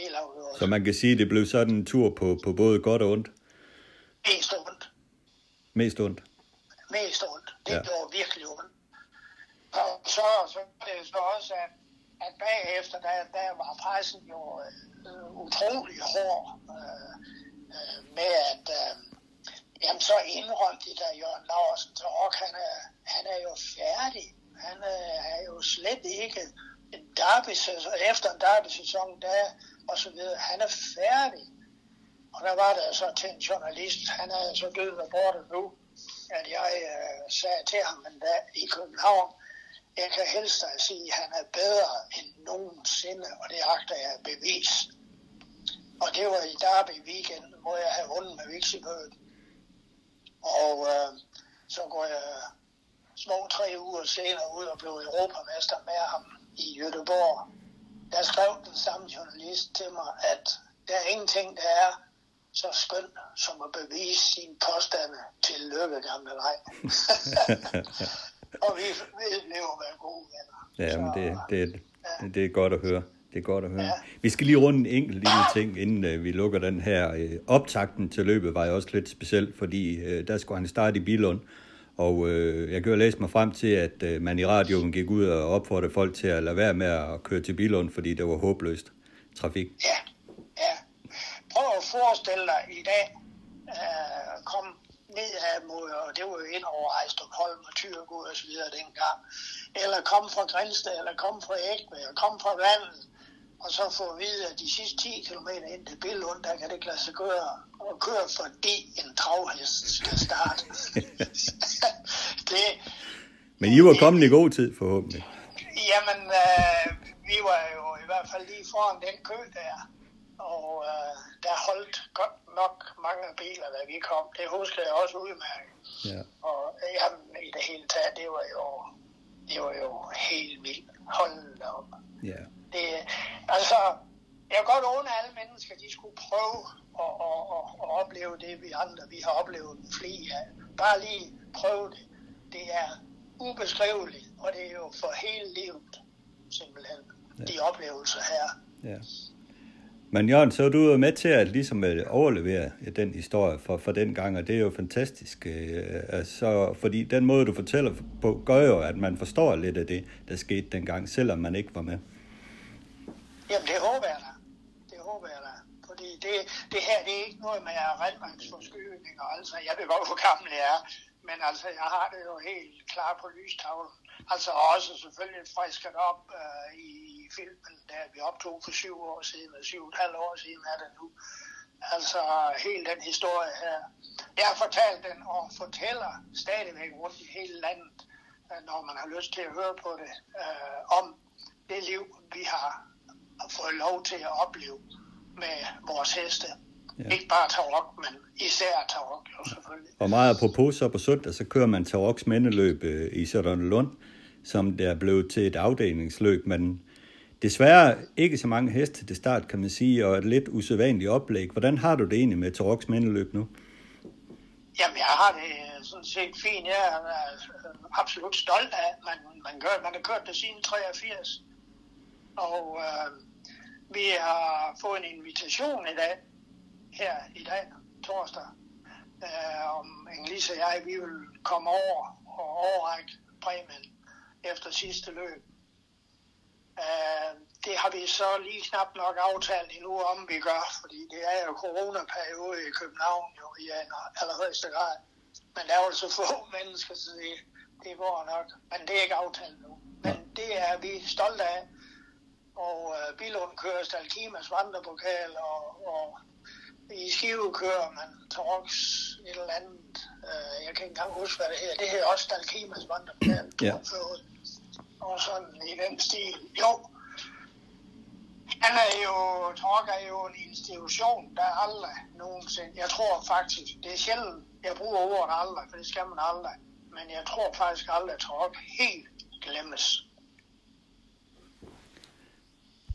Helt afhørt. Så man kan sige, at det blev sådan en tur på, på både godt og ondt? Mest ondt. Mest ondt? Mest ondt. Det ja. gjorde virkelig ondt. Og så, så det så også, at at bagefter, der, der var pressen jo øh, utrolig hård øh, øh, med, at øh, jamen, så indrømte de der Jørgen Larsen, så Rock, han er, han er jo færdig. Han øh, er jo slet ikke en derby efter en derby-sæson, der og så videre. Han er færdig. Og der var der så til en journalist, han er så død og borte nu, at jeg øh, sagde til ham en dag i København, jeg kan helst at sige, at han er bedre end nogensinde, og det agter jeg bevis. Og det var i Derby weekend, hvor jeg havde vundet med Vixibøden. Og øh, så går jeg små tre uger senere ud og blev europamester med ham i Göteborg. Der skrev den samme journalist til mig, at der er ingenting, der er så skønt som at bevise sin påstande til løbe gamle vej. og vi, vi lever med gode venner. Ja, men det, det, det, det er godt at høre. Det er godt at høre. Ja. Vi skal lige runde en enkelt lille ting, inden uh, vi lukker den her. Uh, optakten til løbet var jo også lidt speciel, fordi uh, der skulle han starte i Bilund. Og uh, jeg kan jo læse mig frem til, at uh, man i radioen gik ud og opfordrede folk til at lade være med at køre til Bilund, fordi det var håbløst trafik. Ja, ja. Prøv at forestille dig i dag, uh, kom ned af mod, og det var jo ind over Ejstrup Holm og Tyrgod og så videre dengang. Eller kom fra Grænsted, eller kom fra Ægve, og kom fra vandet, og så få at vide, at de sidste 10 km ind til Billund, der kan det ikke lade sig gøre og køre, fordi en travhest skal starte. det, Men I var kommet i god tid, forhåbentlig. Jamen, øh, vi var jo i hvert fald lige foran den kø der og øh, der holdt godt nok mange biler, da vi kom. Det husker jeg også udmærket. Ja. Og jamen, i det hele taget, det var jo, det var jo helt vildt. Hold op. Ja. Det, altså, jeg kan godt undre alle mennesker, de skulle prøve at, at, at, at opleve det, vi andre, vi har oplevet en fli af. Bare lige prøve det. Det er ubeskriveligt, og det er jo for hele livet, simpelthen, ja. de oplevelser her. Ja. Men Jørgen, så er du jo med til at ligesom at overlevere den historie for, for den gang, og det er jo fantastisk. Øh, altså, fordi den måde, du fortæller på, gør jo, at man forstår lidt af det, der skete dengang, selvom man ikke var med. Jamen, det håber jeg da. Det håber jeg da. Fordi det, det her, det er ikke noget med rendmandsforskydninger. Altså, jeg ved godt, hvor gammel jeg er, men altså, jeg har det jo helt klar på lystavlen. Altså også selvfølgelig frisket op øh, i filmen, der vi optog for syv år siden, og syv og et halvt år siden er det nu. Altså hele den historie her. Jeg har fortalt den og fortæller stadigvæk rundt i hele landet, øh, når man har lyst til at høre på det, øh, om det liv, vi har fået lov til at opleve med vores heste. Ja. Ikke bare Tarok, men især Tarok jo selvfølgelig. Og meget apropos så på søndag, så kører man Taroks mændeløb øh, i Lund, som der blev til et afdelingsløb, men desværre ikke så mange heste til start, kan man sige, og et lidt usædvanligt oplæg. Hvordan har du det egentlig med Taroks mændeløb nu? Jamen, jeg har det sådan set fint. Jeg er absolut stolt af, at man, man, gør, man har kørt det siden 83. Og øh, vi har fået en invitation i dag, her i dag, torsdag, øh, om Inge-Lise og jeg, vi vil komme over og overrække præmien efter sidste løb. Øh, det har vi så lige knap nok aftalt endnu om, vi gør, fordi det er jo coronaperiode i København jo i allerhøjeste grad. Men der er jo så få mennesker, så det, det går nok. Men det er ikke aftalt nu. Men det er vi stolte af. Og uh, Bilund kører Stalkimas vandrepokal, og, og i Skive kører man Torx et eller andet. Uh, jeg kan ikke engang huske, hvad det her. Det her er også Stalkimas vandrepokal. Ja og sådan i den stil. Jo, han er jo, Tork er jo en institution, der aldrig nogensinde, jeg tror faktisk, det er sjældent, jeg bruger ordet aldrig, for det skal man aldrig, men jeg tror faktisk aldrig, at Tork helt